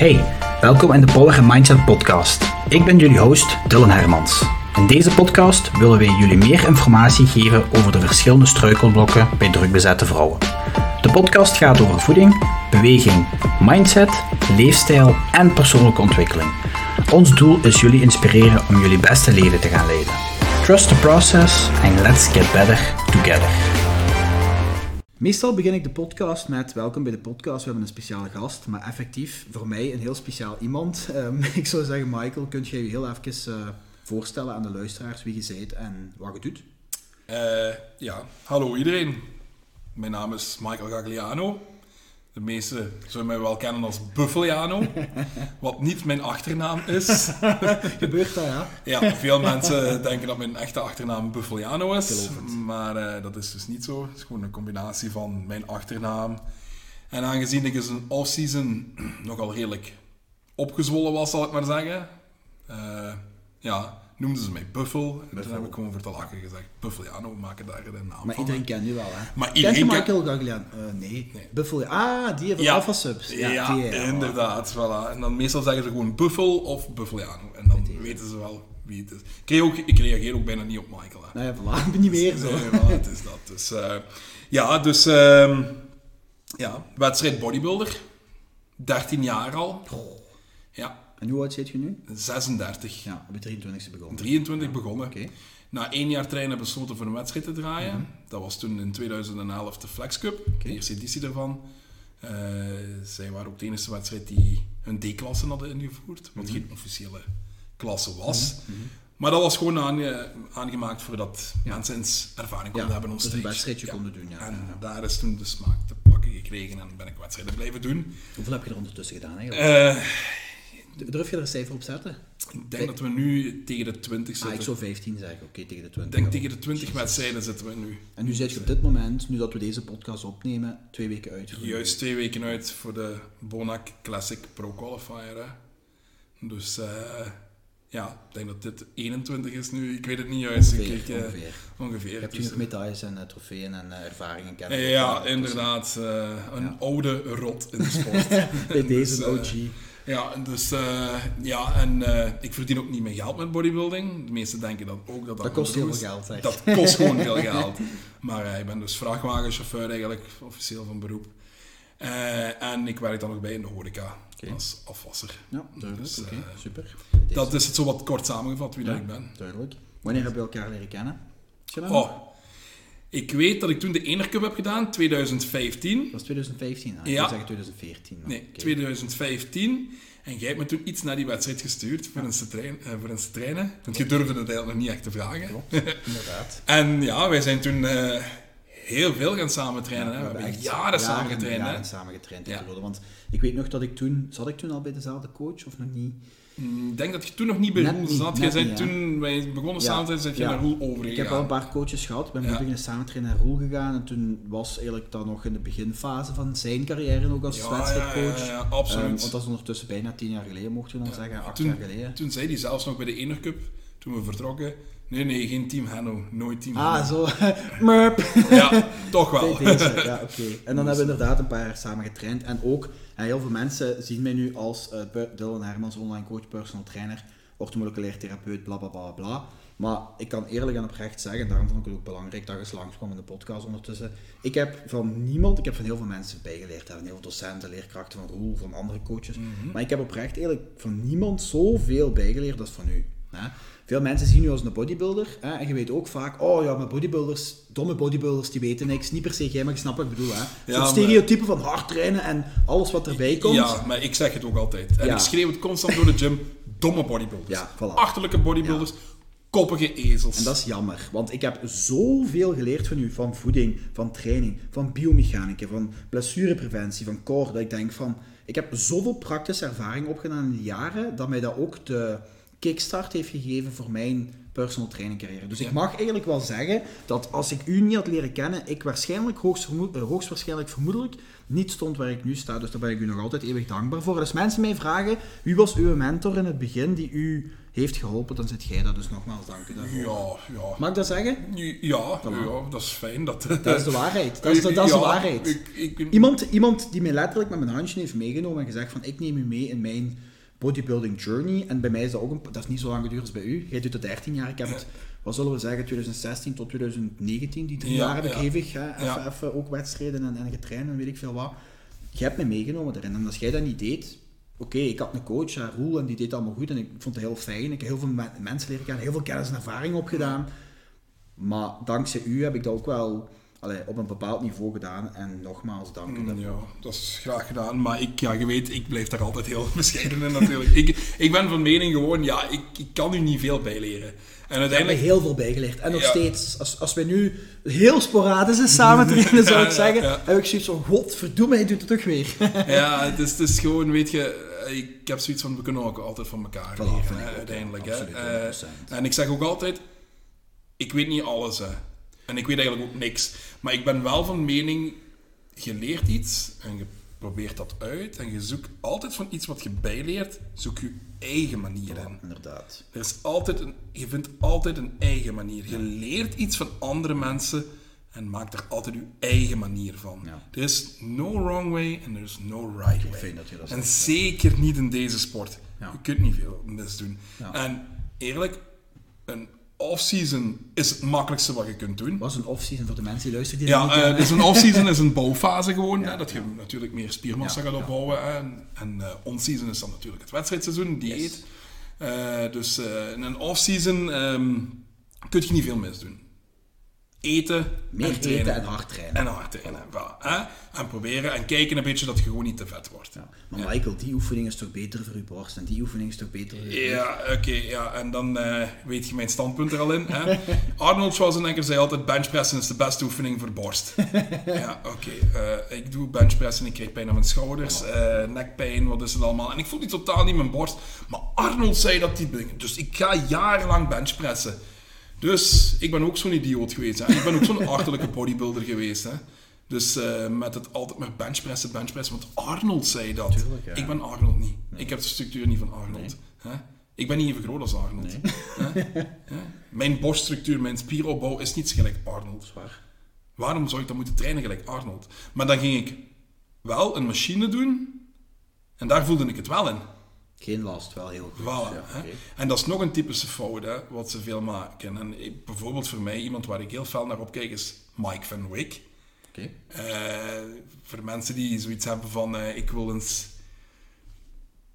Hey, welkom in de Power Mindset Podcast. Ik ben jullie host Dylan Hermans. In deze podcast willen wij jullie meer informatie geven over de verschillende struikelblokken bij drukbezette vrouwen. De podcast gaat over voeding, beweging, mindset, leefstijl en persoonlijke ontwikkeling. Ons doel is jullie inspireren om jullie beste leven te gaan leiden. Trust the process and let's get better together. Meestal begin ik de podcast met welkom bij de podcast. We hebben een speciale gast, maar effectief voor mij een heel speciaal iemand. Um, ik zou zeggen, Michael, kunt jij je heel even uh, voorstellen aan de luisteraars wie je bent en wat je doet? Uh, ja, hallo iedereen. Mijn naam is Michael Gagliano. De meesten zullen mij wel kennen als Buffeliano, wat niet mijn achternaam is. Gebeurt dat, ja? Ja, veel mensen denken dat mijn echte achternaam Buffeliano is, maar uh, dat is dus niet zo. Het is gewoon een combinatie van mijn achternaam. En aangezien ik dus een off-season nogal redelijk opgezwollen was, zal ik maar zeggen, uh, ja, noemden ze mij Buffel. En toen heb ik gewoon voor te lachen gezegd, Buffeliano, we maken daar een naam Maar van. iedereen kent nu wel, hè? Maar Kent je Michael Gagliano? Uh, nee. Nee. Buffel, ah, die heeft Ja. Alpha Subs. Ja, die, ja. inderdaad. Voilà. En dan meestal zeggen ze gewoon Buffel of Buffeliano. En dan weten ze wel wie het is. Ik, reageer ook, ik reageer ook bijna niet op Michael. Hè. Nou ja, voilà, ik ben niet meer zo. Nee, voilà, het is dat. Dus, eh, ja, dus... ehm, ja, wedstrijd bodybuilder. 13 jaar al. Ja, En hoe oud zit je nu? 36. Ja, op je 23e begonnen. 23 begonnen. Oké. Na één jaar trainen besloten voor een wedstrijd te draaien. Mhm. Dat was toen in 2011 de Flex Cup, de eerste editie daarvan. Eh, zij waren ook de enige wedstrijd die een D-klasse hadden ingevoerd, wat geen officiële klasse was. Mhm. Maar dat was gewoon aange- aangemaakt voordat mensen eens ervaring konden hebben dus onstage. een wedstrijdje Ja. konden doen, ja. En Ja. daar is toen de smaak te pakken gekregen en ben ik wedstrijden blijven doen. Hoeveel heb je er ondertussen gedaan eigenlijk? Eh, Durf je er een cijfer op zetten? ik denk dat we nu tegen de 20 Ah, zitten. ik zou 15 zeggen. Oké, tegen de 20. Ik denk tegen de 20 wedstrijden zitten we nu. En nu zit je op dit moment, nu dat we deze podcast opnemen, twee weken uit. Juist twee weken uit voor de Bonac Classic Pro Qualifier. Hè. Dus eh, ja, ik denk dat dit 21 is nu. Ik weet het niet juist. Ongeveer, ik, eh, ongeveer. ongeveer. Heb je Dus, nog medailles en eh, trofeeën en eh, ervaringen kennen? eh, ja, inderdaad. eh, een Ja. oude rot in de sport. Bij deze Dus, eh, OG. Ja, en dus eh, ja, en eh, ik verdien ook niet meer geld met bodybuilding. De meesten denken dat ook dat dat, Dat kost heel veel geld. Dat kost gewoon veel geld. Maar eh, ik ben dus vrachtwagenchauffeur eigenlijk, officieel van beroep. Eh, en ik werk dan nog bij in de horeca als afwasser. Ja, duidelijk. Dus, Oké, super. Dat is het zo wat kort samengevat wie Ja. dat ik ben. Duidelijk. Wanneer hebben we elkaar leren kennen? Oh, ik weet dat ik toen de Enercup heb gedaan, 2015. Dat was 2015. Ah, ik Ja. zou zeggen 2014. maar Nee, oké. 2015. En jij hebt me toen iets naar die wedstrijd gestuurd voor, eens, te trainen, eh, voor eens te trainen. Want je durfde het eigenlijk nog niet echt te vragen. Klopt, inderdaad. En ja, wij zijn toen eh, heel veel gaan samen trainen. hè. We hebben echt jaren samen jaren- getraind. jaren samen getraind Ja. Want ik weet nog dat ik toen... Zat ik toen al bij dezelfde coach of nog niet? Ik denk dat je toen nog niet bij Net Roel zat. Jij zei toen wij begonnen samen te zijn, zijn je naar Roel overgegaan. Ik heb wel een paar coaches gehad. Ik ben beginnen samen trainen naar Roel gegaan. En toen was eigenlijk dat nog in de beginfase van zijn carrière ook als wedstrijdcoach. ja, absoluut. Ehm, want dat is ondertussen bijna tien jaar geleden, mocht je dan zeggen. Acht toen, jaar geleden. toen zei hij zelfs nog bij de Enercup, toen we vertrokken, nee, nee, geen Team Hanno, nooit Team Ah, Hanno. zo. Murp. Ja, toch wel. Deze, ja, oké. En dan hebben we inderdaad een paar jaar samen getraind. En ook, heel veel mensen zien mij nu als eh, Dylan Hermans, online coach, personal trainer, orthomoleculair therapeut, bla bla bla bla. Maar ik kan eerlijk en oprecht zeggen, daarom vond ik het ook belangrijk dat je eens langskwam in de podcast ondertussen. Ik heb van niemand, ik heb van heel veel mensen bijgeleerd, hè, van heel veel docenten, leerkrachten, van Roel, van andere coaches. Maar ik heb oprecht eerlijk van niemand zoveel bijgeleerd als van u. Hè. Veel mensen zien u als een bodybuilder. Hè, en je weet ook vaak, oh ja, maar bodybuilders, domme bodybuilders, die weten niks. Niet per se jij, maar je snapt wat ik bedoel. Hè. Zo'n stereotype van hard trainen en alles wat erbij komt. Ja, maar ik zeg het ook altijd. En Ja. ik schreeuw het constant door de gym. Domme bodybuilders. Ja, voilà. Achterlijke bodybuilders. Koppige ezels. En dat is jammer, want ik heb zoveel geleerd van u, van voeding, van training, van biomechanica, van blessurepreventie, van core, dat ik denk van, ik heb zoveel praktische ervaring opgedaan in de jaren, dat mij dat ook de kickstart heeft gegeven voor mijn personal training carrière. Dus ik mag eigenlijk wel zeggen dat als ik u niet had leren kennen, ik waarschijnlijk, hoogst vermoed- eh, hoogstwaarschijnlijk vermoedelijk, niet stond waar ik nu sta. Dus daar ben ik u nog altijd eeuwig dankbaar voor. Als mensen mij vragen, wie was uw mentor in het begin die u heeft geholpen, dan zit jij dat. Dus nogmaals dank u daarvoor. Ja, ja. Mag ik dat zeggen? Ja, ja, dat is fijn. Dat, Dat is de waarheid. Dat is de, dat is de Ja, waarheid. ik- ik- Iemand, iemand die mij letterlijk met mijn handje heeft meegenomen en gezegd van ik neem u mee in mijn bodybuilding journey. En bij mij is dat ook een, dat is niet zo lang geduurd als bij u. Jij doet het 13 jaar. Ik heb het, wat zullen we zeggen, 2016 tot 2019. Die drie Ja, jaar heb ik ja. hevig hè, even, even ook wedstrijden en, en getraind en weet ik veel wat. Je hebt me meegenomen erin. En als jij dat niet deed, oké, ik had een coach, ja, Roel, en die deed allemaal goed. En ik vond het heel fijn. Ik heb heel veel me- mensen leren kennen, heel veel kennis en ervaring opgedaan. Maar dankzij u heb ik dat ook wel allee, op een bepaald niveau gedaan. En nogmaals, dank u daarvoor. Ja, dat is graag gedaan. Maar ik, ja, je weet, ik blijf daar altijd heel bescheiden in natuurlijk. ik, ik ben van mening gewoon, ja, ik, ik kan u niet veel bijleren. En Ik heb er uiteindelijk... heel veel bijgeleerd. En nog Ja. steeds, als, als wij nu heel sporadisch eens samen trainen, zou ik Ja, zeggen, ja. heb ik zoiets van, godverdomme, hij doet het toch weer. Ja, het is, het is gewoon, weet je, eh, ik heb zoiets van, we kunnen ook altijd van elkaar leren, uiteindelijk. hè. absoluut, Eh, en ik zeg ook altijd, ik weet niet alles, hè. En ik weet eigenlijk ook niks. Maar ik ben wel van mening, je leert iets en je probeert dat uit en je zoekt altijd van iets wat je bijleert, zoek je eigen manier in. Inderdaad. Er is altijd een, je vindt altijd een eigen manier. Je leert iets van andere mensen en maakt er altijd je eigen manier van. Ja. Er is no wrong way en er is no right way. fijn dat je dat en zegt, zeker niet in deze sport. Ja. Je kunt niet veel mis doen. En eerlijk, een off-season is het makkelijkste wat je kunt doen. was een off-season voor de mensen die luisteren die Ja, kennen. dus een off-season is een bouwfase gewoon. Ja, hè, dat je natuurlijk meer spiermassa gaat opbouwen. hè, En, en eh, on-season is dan natuurlijk het wedstrijdseizoen, dieet. Yes. Eh, dus in een off-season ehm, kun je niet veel misdoen. Eten, Meer en trainen. eten en hard trainen. En hard trainen. hè. En proberen en kijken een beetje dat je gewoon niet te vet wordt. Ja. Maar Michael, die oefening is toch beter voor je borst en die oefening is toch beter voor je Ja, oké, ja, en dan eh, weet je mijn standpunt er al in. Hè? Arnold Schwarzenegger zei altijd, benchpressen is de beste oefening voor borst. ja, oké, eh, ik doe benchpressen, ik krijg pijn aan mijn schouders, eh, nekpijn, wat is het allemaal. En ik voel die totaal niet in mijn borst. Maar Arnold zei dat die dus ik ga jarenlang benchpressen. Dus ik ben ook zo'n idioot geweest. Hè? Ik ben ook zo'n achterlijke bodybuilder geweest. Hè? Dus eh, met het altijd maar benchpressen, benchpressen. Want Arnold zei dat. Tuurlijk, ja. Ik ben Arnold niet. Ik heb de structuur niet van Arnold. Hè? Ik ben niet even groot als Arnold. Hè? Hè? Mijn borststructuur, mijn spieropbouw is niet gelijk Arnold. Zwaar. Waarom zou ik dan moeten trainen gelijk Arnold? Maar dan ging ik wel een machine doen. En daar voelde ik het wel in. Geen last, wel heel goed. Voilà, Ja. En dat is nog een typische fout, hè, wat ze veel maken. En ik- bijvoorbeeld voor mij, iemand waar ik heel fel naar opkijk, is Mike Van Wyck. Oké. Eh, voor mensen die zoiets hebben van, eh, ik wil eens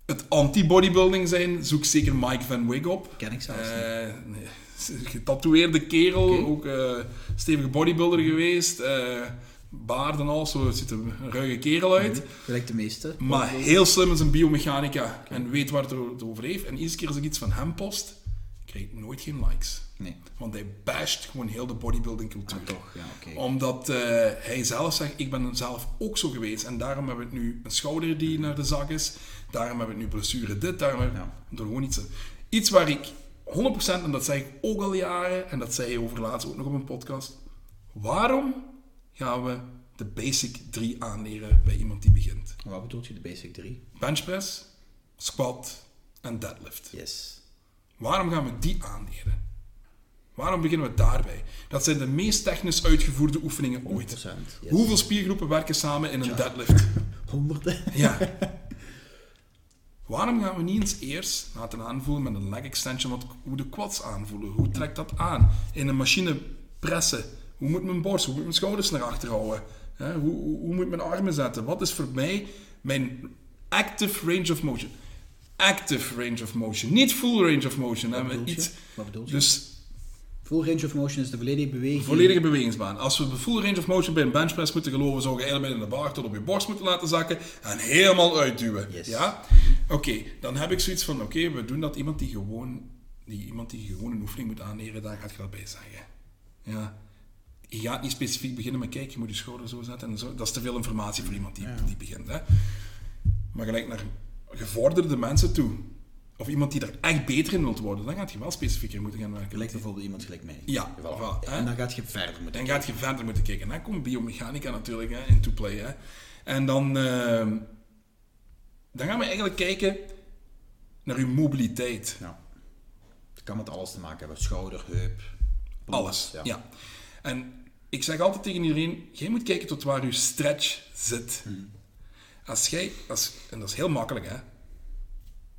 het anti-bodybuilding zijn, zoek zeker Mike Van Wyck op. Ken ik zelfs niet. Nee, getatoeëerde kerel, ook stevige bodybuilder geweest. Eh baard en al, zo ziet er een ruige kerel uit. Gelijk de meeste. Maar heel slim is een biomechanica en weet waar het over heeft. En iedere keer als ik iets van hem post, krijg ik nooit geen likes. Nee. Want hij basht gewoon heel de bodybuilding cultuur. Ah, toch, ja, oké. Omdat eh, hij zelf zegt, ik ben zelf ook zo geweest. En daarom hebben we nu een schouder die naar de zak is. Daarom hebben we nu blessure dit. Daarom hebben we Ja. door gewoon iets. Iets waar ik 100%, en dat zeg ik ook al jaren, en dat zei je over laatst ook nog op een podcast. Waarom gaan we de basic 3 aanleren bij iemand die begint? Wat bedoelt je, de basic 3? benchpress, squat en deadlift. Yes. Waarom gaan we die aanleren? Waarom beginnen we daarbij? Dat zijn de meest technisch uitgevoerde oefeningen 100%. ooit. Yes. Hoeveel spiergroepen werken samen in een deadlift? Honderden. Ja. Waarom gaan we niet eens eerst laten aanvoelen met een leg extension wat, hoe de quads aanvoelen? Hoe trekt dat aan? In een machine pressen. Hoe moet mijn borst? Hoe moet mijn schouders naar achter houden? Hè, Hoe, hoe, hoe moet ik mijn armen zetten? Wat is voor mij mijn active range of motion? Active range of motion. Niet full range of motion. Wat bedoel iets, Wat bedoel je? dus Full range of motion is de volledige beweging. volledige bewegingsbaan. Als we de full range of motion bij een benchpress moeten geloven, zou je helemaal in de bar tot op je borst moeten laten zakken en helemaal uitduwen. Yes. Ja? Oké, dan heb ik zoiets van, oké, we doen dat iemand die gewoon, die, iemand die gewoon een oefening moet aanleren, daar gaat je dat bij zeggen. Ja. Je gaat niet specifiek beginnen met, kijk, je moet je schouder zo zetten en zo. Dat is te veel informatie voor iemand die, die begint. Hè? Maar gelijk naar gevorderde mensen toe, of iemand die er echt beter in wilt worden, dan gaat je wel specifieker moeten gaan werken. Gelijk bijvoorbeeld iemand gelijk mij. Ja, Voilà. voilà, hè. En dan gaat je verder moeten Dan gaat je verder moeten kijken. Dan komt biomechanica natuurlijk hè, into play. Hè. En dan, ehm, dan gaan we eigenlijk kijken naar uw mobiliteit. Ja. Het kan met alles te maken hebben. Schouder, heup. Alles. Ja. En ik zeg altijd tegen iedereen, jij moet kijken tot waar uw stretch zit. Als jij, als, en dat is heel makkelijk hè,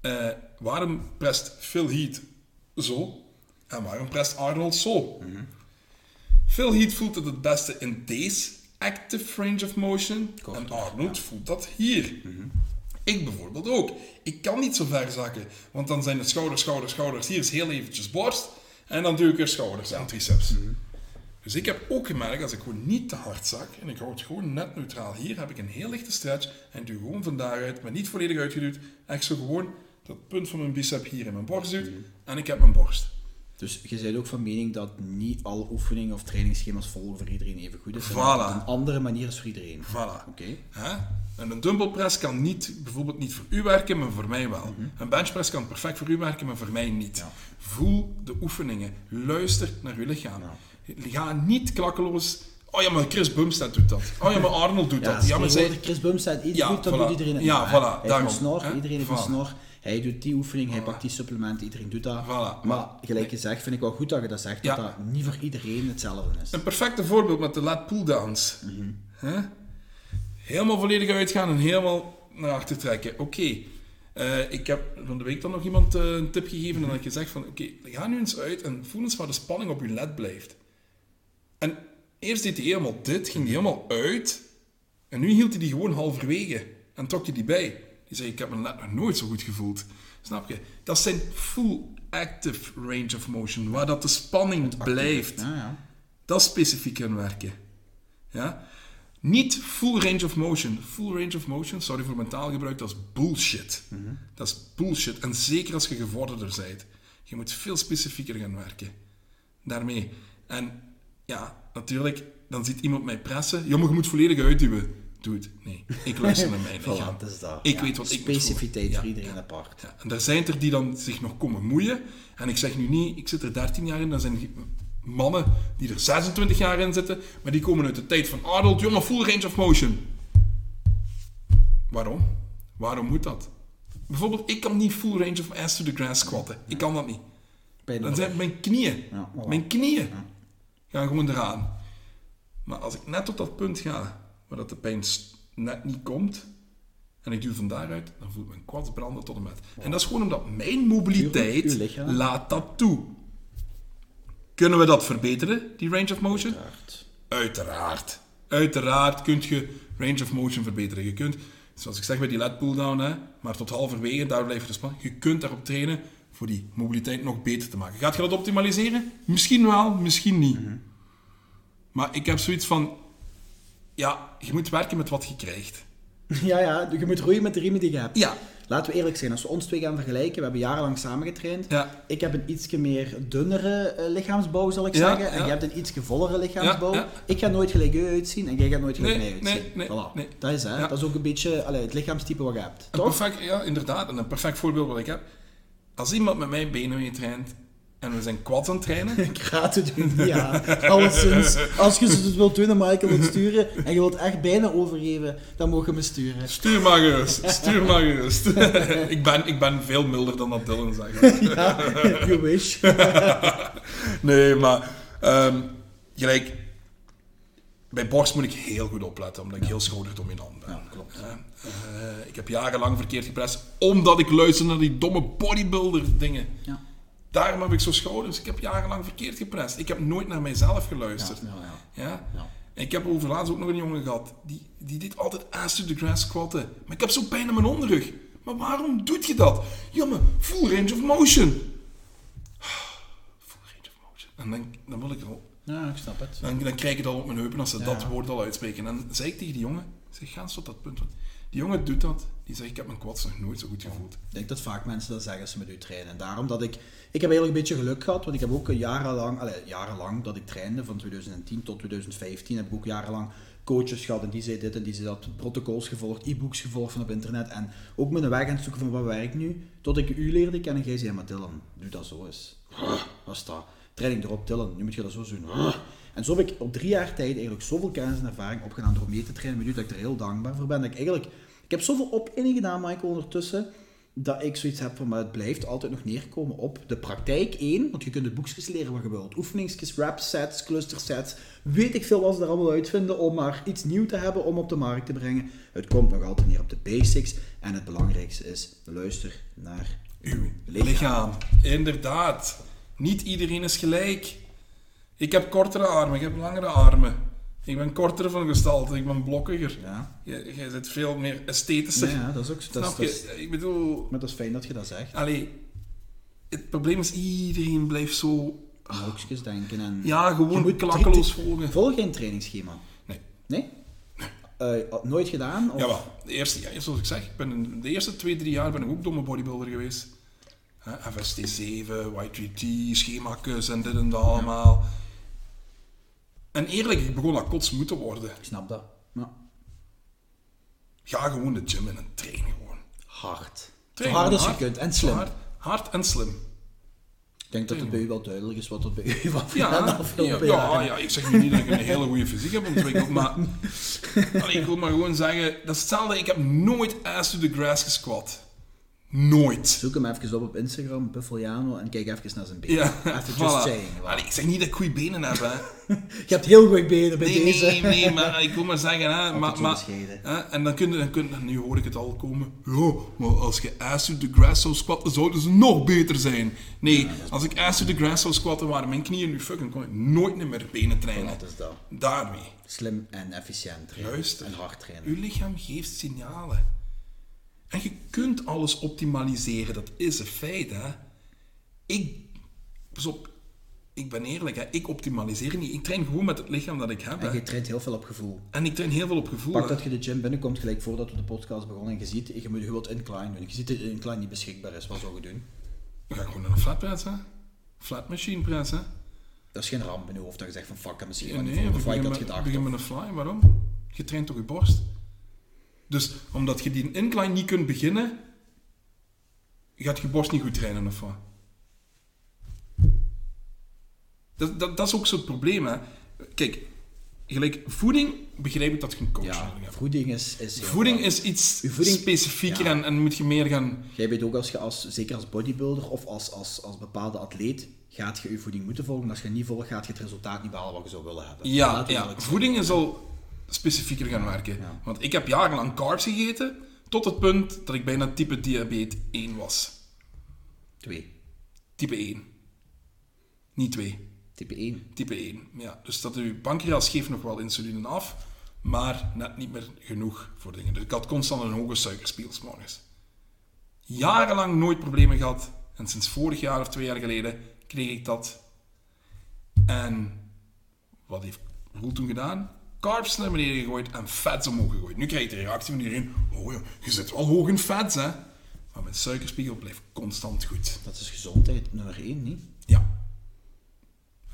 Eh, waarom prest Phil Heath zo en waarom prest Arnold zo? Phil Heath voelt het het beste in deze active range of motion en Arnold voelt dat hier. Ik bijvoorbeeld ook. Ik kan niet zo ver zakken, want dan zijn het schouders, schouders, schouders. Hier is heel eventjes borst en dan doe ik er schouders en triceps. Dus ik heb ook gemerkt, als ik gewoon niet te hard zak en ik hou het gewoon net neutraal hier, heb ik een heel lichte stretch en doe gewoon van daaruit, maar niet volledig uitgeduwd, echt zo gewoon dat punt van mijn bicep hier in mijn borst doet en ik heb mijn borst. Dus je bent ook van mening dat niet alle oefeningen of trainingsschema's volgen voor iedereen even goed is. Voilà. een andere manier is voor iedereen. Voilà. Oké. Hè? En een dumbbell press kan niet, bijvoorbeeld niet voor u werken, maar voor mij wel. Een benchpress kan perfect voor u werken, maar voor mij niet. Ja. Voel de oefeningen. Luister naar uw lichaam. Ga niet klakkeloos... Oh ja, maar Chris Bumstead doet dat. Oh ja, maar Arnold doet Ja, dat. Ja, maar zij... Chris Bumstead iets Ja, doet, dan voilà. doet iedereen. Ja, voilà. Hij heeft een snor, iedereen heeft een snor. Hij doet die oefening, hij pakt die supplementen, iedereen doet dat. Voilà. Maar gelijk gezegd vind ik wel goed dat je dat zegt, dat dat niet voor iedereen hetzelfde is. Een perfecte voorbeeld met de lat pull-downs. Hè? Helemaal volledig uitgaan en helemaal naar achter trekken. Oké. Eh, ik heb van de week dan nog iemand eh, een tip gegeven en had ik gezegd van oké, ga nu eens uit en voel eens waar de spanning op je led blijft. En eerst deed hij helemaal dit, ging hij helemaal uit en nu hield hij die gewoon halverwege en trok hij die bij. Die zei ik heb mijn led nog nooit zo goed gevoeld. Snap je? Dat zijn full active range of motion, waar dat de spanning blijft Ja, ja. dat specifiek gaan werken. Ja? Niet full range of motion. Full range of motion, sorry voor mijn taalgebruik, dat is bullshit. Dat is bullshit. En zeker als je gevorderder bent. Je moet veel specifieker gaan werken. Daarmee. En ja, natuurlijk, dan ziet iemand mij pressen. Maar je moet volledig uitduwen. Doe het. Nee, ik luister naar mijn lichaam. Voilà, dat is dat. Ik Ja, weet wat ik. Specificiteit Ja, voor iedereen ja. apart. Ja, en er zijn er die dan zich nog komen moeien. En ik zeg nu niet, ik zit er 13 jaar in, dat zijn mannen die er 26 jaar in zitten, maar die komen uit de tijd van Arnold, jongen, full range of motion. Waarom? Waarom moet dat? Bijvoorbeeld, ik kan niet full range of ass to the grass squatten. Ik kan dat niet. Dan zijn mijn knieën. Voilà. Mijn knieën gaan gewoon eraan. Maar als ik net tot dat punt ga, waar dat de pijn net niet komt, en ik duw van daaruit, dan voelt mijn quads branden tot en met. En dat is gewoon omdat mijn mobiliteit laat dat toe. Kunnen we dat verbeteren, die range of motion? Uiteraard. Uiteraard. Uiteraard kun je range of motion verbeteren. Je kunt, zoals ik zeg bij die lat pull-down, hè, maar tot halverwege, daar blijft de spanning. Je kunt daarop trainen voor die mobiliteit nog beter te maken. Gaat je dat optimaliseren? Misschien wel, misschien niet. Maar ik heb zoiets van, ja, je moet werken met wat je krijgt. Ja, ja, je moet roeien met de riemen die je hebt. Ja. Laten we eerlijk zijn, als we ons twee gaan vergelijken, we hebben jarenlang samen getraind. Ja. Ik heb een ietsje meer dunnere eh, lichaamsbouw, zal ik Ja, zeggen. En ja. je hebt een ietsje vollere lichaamsbouw. Ik ga nooit gelijk u uitzien en jij gaat nooit gelijk Nee, mij uitzien. nee, nee, Voilà. nee. Dat is hè. Dat is ook een beetje allee, het lichaamstype wat je hebt. Een Toch? perfect, ja, inderdaad. En een perfect voorbeeld wat ik heb. Als iemand met mijn benen mee traint en we zijn quads aan het trainen, Ik raad het u niet aan. Alleszins, als je het wilt doen en Michael wilt sturen en je wilt echt bijna overgeven, dan mogen je me sturen. Stuur maar gerust, stuur maar gerust. ik, ben, ik ben veel milder dan dat Dylan zegt. Ja, you wish. Nee, maar ehm, gelijk, bij borst moet ik heel goed opletten, omdat ik heel schouderdominant ben. Ja, klopt. Ja, eh, ik heb jarenlang verkeerd geprest, omdat ik luister naar die domme bodybuilder dingen. Ja. Daarom heb ik zo schouders. Ik heb jarenlang verkeerd geprest. Ik heb nooit naar mijzelf geluisterd. Ja, ja, ik heb over laatst ook nog een jongen gehad. Die, die deed altijd ass to the grass squatten. Maar ik heb zo pijn in mijn onderrug. Maar waarom doet je dat? Ja, maar full range of motion. Full range of motion. En dan, dan wil ik al... Ja, ik snap het. Dan, dan krijg ik het al op mijn heupen als ze Ja. dat woord al uitspreken. En dan zei ik tegen die jongen... Zeg, ga eens tot dat punt. Die jongen doet dat. Die zegt, ik heb mijn quads nog nooit zo goed gevoeld. Ik denk dat vaak mensen dat zeggen als ze met u trainen. En daarom dat ik... Ik heb eigenlijk een beetje geluk gehad, want ik heb ook jarenlang... Allee, jarenlang dat ik trainde, van 2010 tot 2015, heb ik ook jarenlang coaches gehad en die zei dit en die zei dat, protocols gevolgd, e-books gevolgd van op internet en ook met een weg aan het zoeken van wat werkt nu, tot ik u leerde kennen en jij zei, maar Dylan, doe dat zo eens. Wat is dat? Training erop, Dylan, nu moet je dat zo doen. En zo heb ik op drie jaar tijd eigenlijk zoveel kennis en ervaring opgedaan door mee te trainen u, dat ik er heel dankbaar voor ben. Dat ik eigenlijk, ik heb zoveel opwinning gedaan, Michael, ondertussen, dat ik zoiets heb van, maar het blijft altijd nog neerkomen op de praktijk één, want je kunt de boekjes leren wat je wilt. Oefeningsjes, rap sets, cluster sets, weet ik veel wat ze er allemaal uitvinden om maar iets nieuw te hebben om op de markt te brengen. Het komt nog altijd neer op de basics en het belangrijkste is, luister naar uw lichaam. Inderdaad. Niet iedereen is gelijk. Ik heb kortere armen, ik heb langere armen. Ik ben korter van gestalte, ik ben blokkiger. Ja. Jij, jij zit veel meer esthetischer. Ja, dat is ook dat is, Snap dat is- je? Ik bedoel, Maar dat is fijn dat je dat zegt. allee, het probleem is iedereen blijft zo, Hoekjes denken en... ja, Je gewoon moet klakkeloos volgen. Volg je een trainingsschema? Nee. Nee? Eh, nooit gedaan? Of? Jawel, de eerste, ja, zoals ik zeg, ben de eerste twee, drie jaar ben ik ook domme bodybuilder geweest. Hè, FST7, Y3T, schema's en dit en dat allemaal. En eerlijk, ik begon dat kots moeten worden. Ik snap dat. Ja. Ga gewoon de gym in en train gewoon. Hard. Train hard als je kunt en slim. Hard, hard en slim. Ik denk dat het bij u wel duidelijk is wat er bij u wat Ja, ja, ja, ik zeg nu niet dat ik een hele goede fysiek heb ontwikkeld, maar Allee, ik wil maar gewoon zeggen, dat is hetzelfde, ik heb nooit ass to the grass gesquat. Nooit. Zoek hem even op op Instagram, Buffaliano, en kijk even naar zijn benen. Ja, Even voilà. just saying. voilà. Allee, ik zeg niet dat ik goede benen heb, hè. Je hebt heel goed benen bij Nee, deze. nee, nee, maar ik wil maar zeggen, hè, maar, zo maar, bescheiden. hè, en dan kun je, dan kun je, nu hoor ik het al komen, ja, maar als je ass the grass zou squatten, zouden ze nog beter zijn. Nee, als ik ass the grass zou squatten, waren mijn knieën nu fucking, kon ik nooit meer benen trainen. Wat is dat? Daarmee. Slim en efficiënt trainen. Luister. En hard trainen. Uw lichaam geeft signalen. En je kunt alles optimaliseren, dat is een feit, hè. Ik, pas op, ik ben eerlijk, hè. ik optimaliseer niet. Ik train gewoon met het lichaam dat ik heb, En je traint heel veel op gevoel. En ik train heel veel op gevoel. Pak hè. dat je de gym binnenkomt gelijk voordat we de podcast begonnen en je ziet, je moet je wilt incline doen. Je ziet dat de incline niet beschikbaar is. Wat zou je doen? Dan ga ik gewoon naar een flat press, hè. Flat machine press, hè. Dat is geen ramp in je hoofd dat je zegt van fuck, ik misschien nee, of wat ik had gedacht. begin met een fly. Waarom? Je traint toch je borst? Dus omdat je die incline niet kunt beginnen, gaat je borst niet goed trainen of wat? Dat, dat, dat is ook zo'n probleem, hè. Kijk, gelijk voeding begrijp ik dat je een coach Ja, nodig hebt. voeding is... is Voeding is iets voeding- specifieker ja. en, en moet je meer gaan... Jij weet ook als je, als, zeker als bodybuilder of als, als, als bepaalde atleet, gaat je je voeding moeten volgen. Als je niet volgt, gaat je het resultaat niet behalen wat je zou willen hebben. Ja, ja. voeding is al specifieker gaan werken. Ja. Want ik heb jarenlang carbs gegeten, tot het punt dat ik bijna type diabetes 1 was. Twee. Type 1. Niet 2. Type 1. Type 1. Ja, dus dat uw pancreas geeft nog wel insuline af, maar net niet meer genoeg voor dingen. Dus ik had constant een hoge suikerspiegel morgens. Jarenlang nooit problemen gehad. En sinds vorig jaar of twee jaar geleden kreeg ik dat. En wat heeft Roel toen gedaan? Carbs naar beneden gegooid en fats omhoog gegooid. Nu krijg je de reactie van iedereen. Oh ja, je zit wel hoog in fats, hè? Maar mijn suikerspiegel blijft constant goed. Dat is gezondheid nummer 1, niet?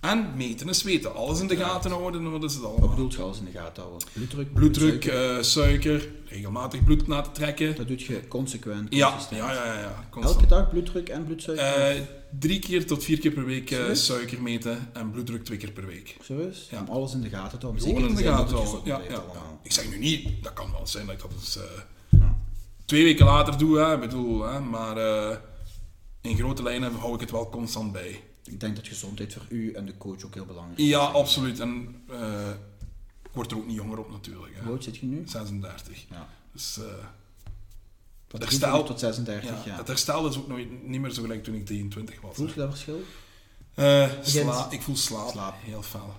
En meten is weten. Alles in de gaten houden en wat is het Wat allemaal. bedoelt je alles in de gaten houden? Bloeddruk? Bloeddruk, suiker? eh, suiker, regelmatig bloed laten trekken. Dat doe je consequent, Ja, consistent. ja, ja, ja. Elke dag bloeddruk en bloedsuiker? Eh, drie keer tot vier keer per week eh, suiker meten en bloeddruk twee keer per week. Zo is? ja. Om alles in de gaten te houden. Gewoon Zeker in de gaten houden. Ja, ja. Ik zeg nu niet, dat kan wel zijn dat ik dat eens twee weken later doe, hè, ik bedoel, hè, maar in grote lijnen hou ik het wel constant bij. Ik denk dat gezondheid voor u en de coach ook heel belangrijk is. Ja, absoluut. En eh, ik word er ook niet jonger op natuurlijk. Hoe oud zit je nu? 36. Ja. Dus Van Het 23 herstel- tot 36 ja, het herstel is ook nooit, niet meer zo gelijk toen ik 23 was. Voelt je dat verschil? Eh, sla, ik voel slaap, Slaap. heel fel.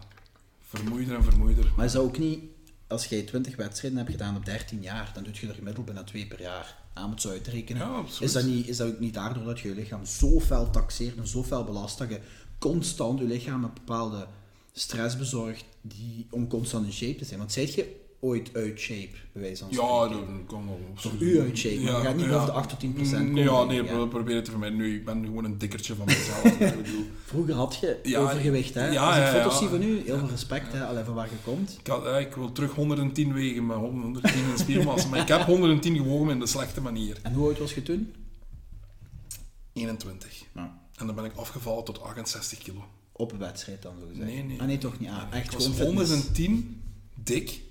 Vermoeider en vermoeider. Maar is dat ook niet, als jij 20 wedstrijden hebt gedaan op 13 jaar, dan doe je er gemiddeld bijna 2 per jaar aan moet uitrekenen. Ja, is, dat niet, is dat ook niet daardoor dat je je lichaam zo fel taxeert en zo fel belast dat je constant je lichaam met bepaalde stress bezorgt die, om constant in shape te zijn? Want zijt je ooit uit shape, bij wijze van Ja, dat kan wel. Voor u uit shape, maar je gaat niet boven de 8 tot 10 procent. Ja, nee, denk ik, we proberen het te vermijden. Nu, ik ben gewoon een dikkertje van mezelf. Vroeger had je Ja, overgewicht, hè? ja, Als ik ja, foto's ja. zie van u, heel veel respect, hè? Alleen van waar je komt. ik, had, eh, ik wil terug 110 wegen, maar 110 in spiermassa. Maar ik heb 110 gewogen, in de slechte manier. En hoe oud was je toen? 21. Ja. En dan ben ik afgevallen tot 68 kilo. Op een wedstrijd dan, zo gezegd. Nee, nee. Ah, nee, toch niet. Ah, echt ik was gewoon fitness. 110 dik.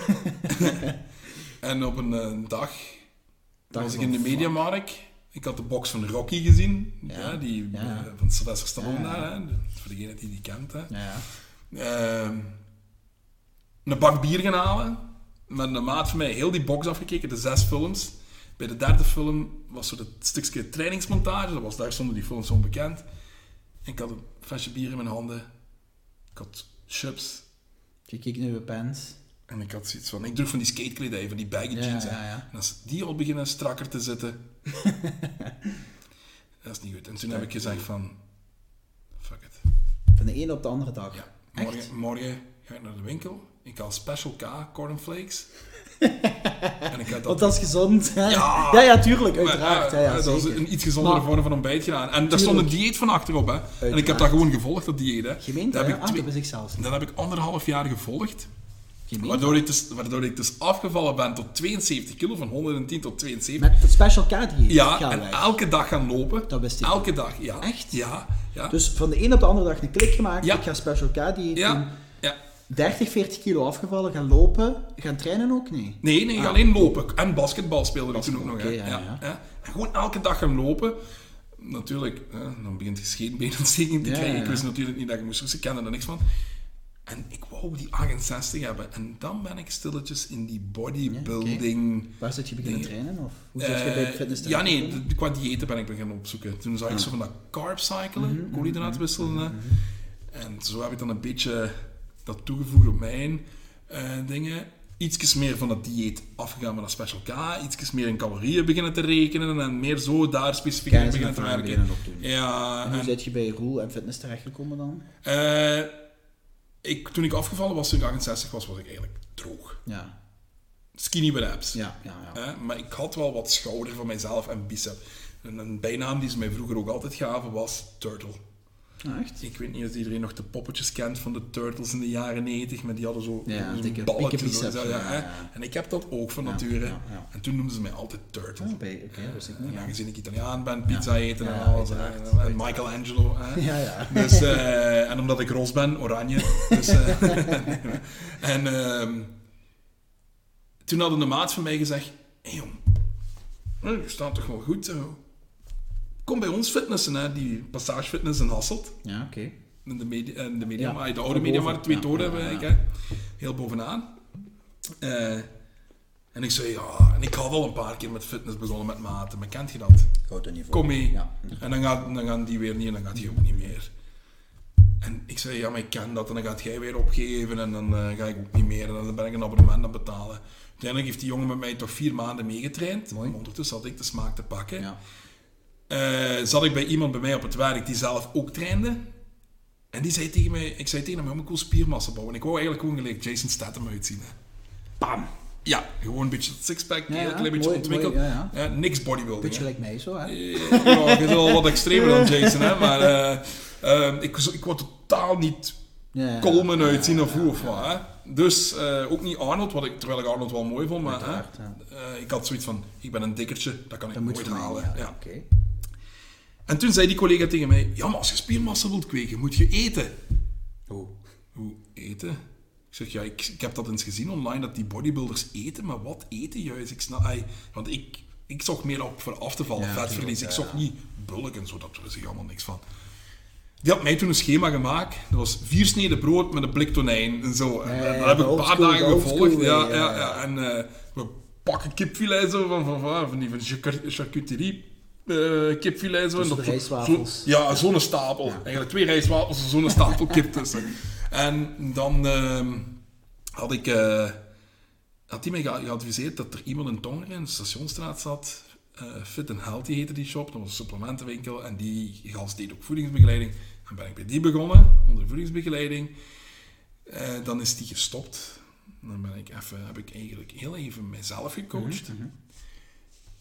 en op een eh, dag Dag was ik in de. Mediamarkt. Ik had de box van Rocky gezien. Ja. Ja, die Ja. eh, van Sylvester Stallone daar. Hè. Voor degene die die kent. Hè. Ehm, een bak bier gaan halen. Met een maat van mij heel die box afgekeken, de zes films. Bij de derde film was zo dat stukje trainingsmontage. Dat was, daar stonden die films onbekend. En ik had een flesje bier in mijn handen. Ik had chips. Je kijkt naar je pants. En ik had zoiets van... Ik droeg van die skatekledij, van die baggy jeans. ja, ja. En als die al beginnen strakker te zitten... dat is niet goed. En toen heb ik gezegd van... Fuck it. Van de ene op de andere dag. Ja, morgen, morgen ga ik naar de winkel. Ik haal Special K cornflakes. en ik dat... Want dat is gezond. hè? Ja. ja, ja, tuurlijk, Maar, uiteraard. eh, ja, ja, dat is een iets gezondere Maar- vorm van ontbijt gedaan. En daar stond een dieet van achterop. Hè. En ik heb dat gewoon gevolgd, dat dieet. Hè. Gemeente, dat heb, ik twee- niet. dat heb ik anderhalf jaar gevolgd. Waardoor ik, dus, waardoor ik dus afgevallen ben tot 72 kilo, van 110 tot 72. Met het special K-dieet. ja, Ga en weg. elke dag gaan lopen. Dat wist ik Elke dag, ja. Echt? Ja, ja. Dus van de ene op de andere dag een klik gemaakt. Ja. Ik ga special K-dieet doen. ja, ja. 30, 40 kilo afgevallen, gaan lopen. Gaan trainen ook? Nee. Nee, nee, Ah. alleen lopen. En basketbal speelde ik toen ook nog. Ja, ja. En gewoon elke dag gaan lopen. Natuurlijk, hè, dan begint je scheenbeenontsteking te Ja, krijgen. ja, Ik ja. wist natuurlijk niet dat ik moest. Ik kende er niks van. En ik wou die 68 hebben. En dan ben ik stilletjes in die bodybuilding... Waar zit je beginnen trainen? Of hoe zit je bij Eh, fitness ja, nee, de, qua diëten ben ik beginnen opzoeken. Toen zag ik zo van dat carb cyclen, Mhm, koolhydraat wisselen. En zo heb ik dan een beetje dat toegevoegd op mijn eh, dingen. Ietsjes meer van dat dieet afgegaan met dat Special K. Ietsjes meer in calorieën beginnen te rekenen. En meer zo daar specifiek beginnen te werken. beginnen. Ja, En hoe en, zit je bij Roel en fitness terechtgekomen dan? eh, ik, toen ik afgevallen was, toen ik 68 was, was ik eigenlijk droog. Ja, Skinny with abs. ja, ja. ja. Maar ik had wel wat schouder van mijzelf en bicep. En een bijnaam die ze mij vroeger ook altijd gaven was Turtle. Ah, echt? Ik weet niet of iedereen nog de poppetjes kent van de Turtles in de jaren 90, maar die hadden zo Ja, zo'n balletjes. zo, zo. En ik heb dat ook van Ja, nature. ja, ja. En toen noemden ze mij altijd Turtle. Ah, bij- Oké, dat wist ik niet. En Ja, aangezien ik Italiaan ben, pizza eten en Ja, alles. en. Michelangelo. Ja. ja. Dus, eh, en omdat ik roze ben, oranje. Dus, eh, en ehm, toen hadden de maat van mij gezegd: Hé hey, jong, eh, je staat toch wel goed. eh. Kom bij ons fitnessen, hè, die Passage Fitness in Hasselt. Ja, oké. In de, media, in de, media, Ja, de oude media, maar twee toren hebben eigenlijk, hè. Heel bovenaan. Eh, en ik zei, ja, en ik had al een paar keer met fitness begonnen met maten, maar kent je dat? Niveau. Kom mee. Ja. En dan, gaat, dan gaan die weer niet en dan gaat die ook niet meer. En ik zei, ja, maar ik ken dat en dan gaat jij weer opgeven en dan eh, ga ik ook niet meer en dan ben ik een abonnement aan betalen. Uiteindelijk heeft die jongen met mij toch vier maanden meegetraind. Mooi. Ondertussen had ik de smaak te pakken. Ja. Eh, zat ik bij iemand bij mij op het werk die zelf ook trainde. En die zei tegen mij, ik zei tegen hem, ik wil spiermassa bouwen. En ik wou eigenlijk gewoon gelijk Jason Statham uitzien. Bam! Ja, gewoon een beetje dat sixpack, Ja, een ja, klein beetje mooi, ontwikkeld. mooi, ja, Ja, niks bodybuilding. Beetje gelijk mij zo, hè? Eh, Ja, je bent wel wat extremer dan Jason, hè. Maar eh, eh, ik, ik wou totaal niet Ja. Coleman uitzien of hoe of wat. Hè. Dus ook niet Arnold, wat ik, terwijl ik Arnold wel mooi vond. Maar hè, ik had zoiets van, ik ben een dikkertje, dat kan ik Dat nooit halen. ja. Ja. En toen zei die collega tegen mij, ja, maar als je spiermassa wilt kweken, moet je eten. Hoe? Hoe eten? Ik zeg, ja, ik, ik heb dat eens gezien online, dat die bodybuilders eten, maar wat eten juist? Ik snap, ai, want ik, ik zocht meer op voor af te vallen, Ja, vetverlies. Ik zocht ja. niet bulk en zo, dat was ik allemaal niks van. Die had mij toen een schema gemaakt. Dat was vier sneden brood met een blik tonijn en zo. En, dat heb ik een paar dagen gevolgd. Ja, ja, ja. En eh, we pakken kipfilet zo van, van, van, van die van char- charcuterie. Eh kipfilet zo. Tussen En de dat- zo- rijstwafels. ja, zo'n stapel. Eigenlijk twee rijstwafels en zo'n stapel kip tussen. En dan ehm, had ik... eh, had hij mij ge- geadviseerd dat er iemand in Tongeren in de Stationstraat zat. eh, Fit and Healthy heette die shop. Dat was een supplementenwinkel. En die gast deed ook voedingsbegeleiding. Dan ben ik bij die begonnen, onder voedingsbegeleiding. Dan is die gestopt. Dan ben ik even, heb ik eigenlijk heel even mijzelf gecoacht. Mhm, mhm.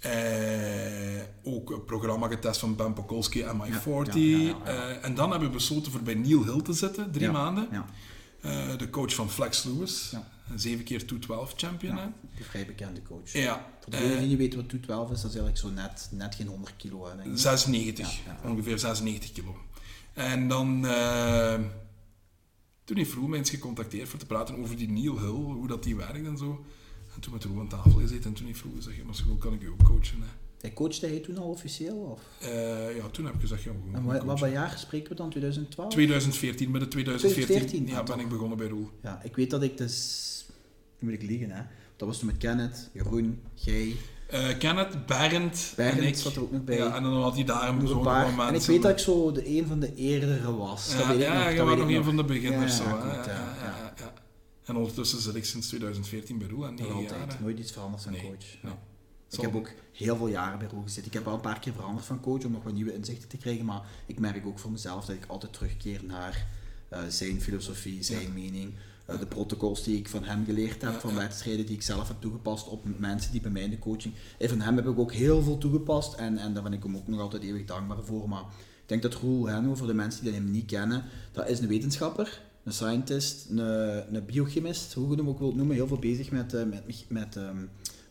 Eh, ook een programma getest van Ben Pokolski en My 40. ja, ja, ja, ja. Eh, en dan hebben we besloten voor bij Neil Hill te zitten, drie maanden. Ja, Eh, de coach van Flex Lewis, Ja. een zeven keer 212 champion. ja. Een vrij bekende coach. Ja, Voor degenen die niet weten wat 212 is, dat is eigenlijk zo net, net geen 100 kilo. Hè, denk ik. 96, Ja, ja. ongeveer 96 kilo. En dan, toen heeft Roel mij eens gecontacteerd voor te praten over die Neil Hill, hoe dat die werkt en zo. En toen met Roel aan tafel gezeten en toen heeft Roel gezegd, ja, maar zo kan ik u ook coachen. Hè. Hij coachte hij toen al officieel? Of? Eh, ja, toen heb ik gezegd, ja, we En wat, wat voor jaar spreken we dan? 2012? 2014, midden 2014, 2014, ja, ah, ben toch. ik begonnen bij Roel. Ja, ik weet dat ik dus... Nu moet ik liegen, hè. Dat was toen met Kenneth, Jeroen, jij, Eh, Kenneth, Berend, en Bernd ik. zat er ook nog bij. Ja, en dan had hij daar een paar. mensen. En ik weet dat ik zo de een van de eerdere was. dat Ja, weet ik ja, nog. dat was nog ik een van de beginners. Zo, Ja, ja, ja. ja. En ondertussen zit ik sinds 2014 bij Roel en Nog 9 altijd. Nooit iets veranderd van Nee, coach. nee. Ik heb ook heel veel jaren bij Roel gezeten. Ik heb wel een paar keer veranderd van coach om nog wat nieuwe inzichten te krijgen. Maar ik merk ook voor mezelf dat ik altijd terugkeer naar eh, zijn filosofie, zijn Ja. mening. eh, de protocols die ik van hem geleerd heb, Ja, van ja. wedstrijden die ik zelf heb toegepast op mensen die bij mij in de coaching. En van hem heb ik ook heel veel toegepast en, en daar ben ik hem ook nog altijd eeuwig dankbaar voor. Maar ik denk dat Roel voor de mensen die hem niet kennen, dat is een wetenschapper, een scientist, een, een biochemist, hoe je hem ook wilt noemen, heel veel bezig met, eh, met, met, ehm,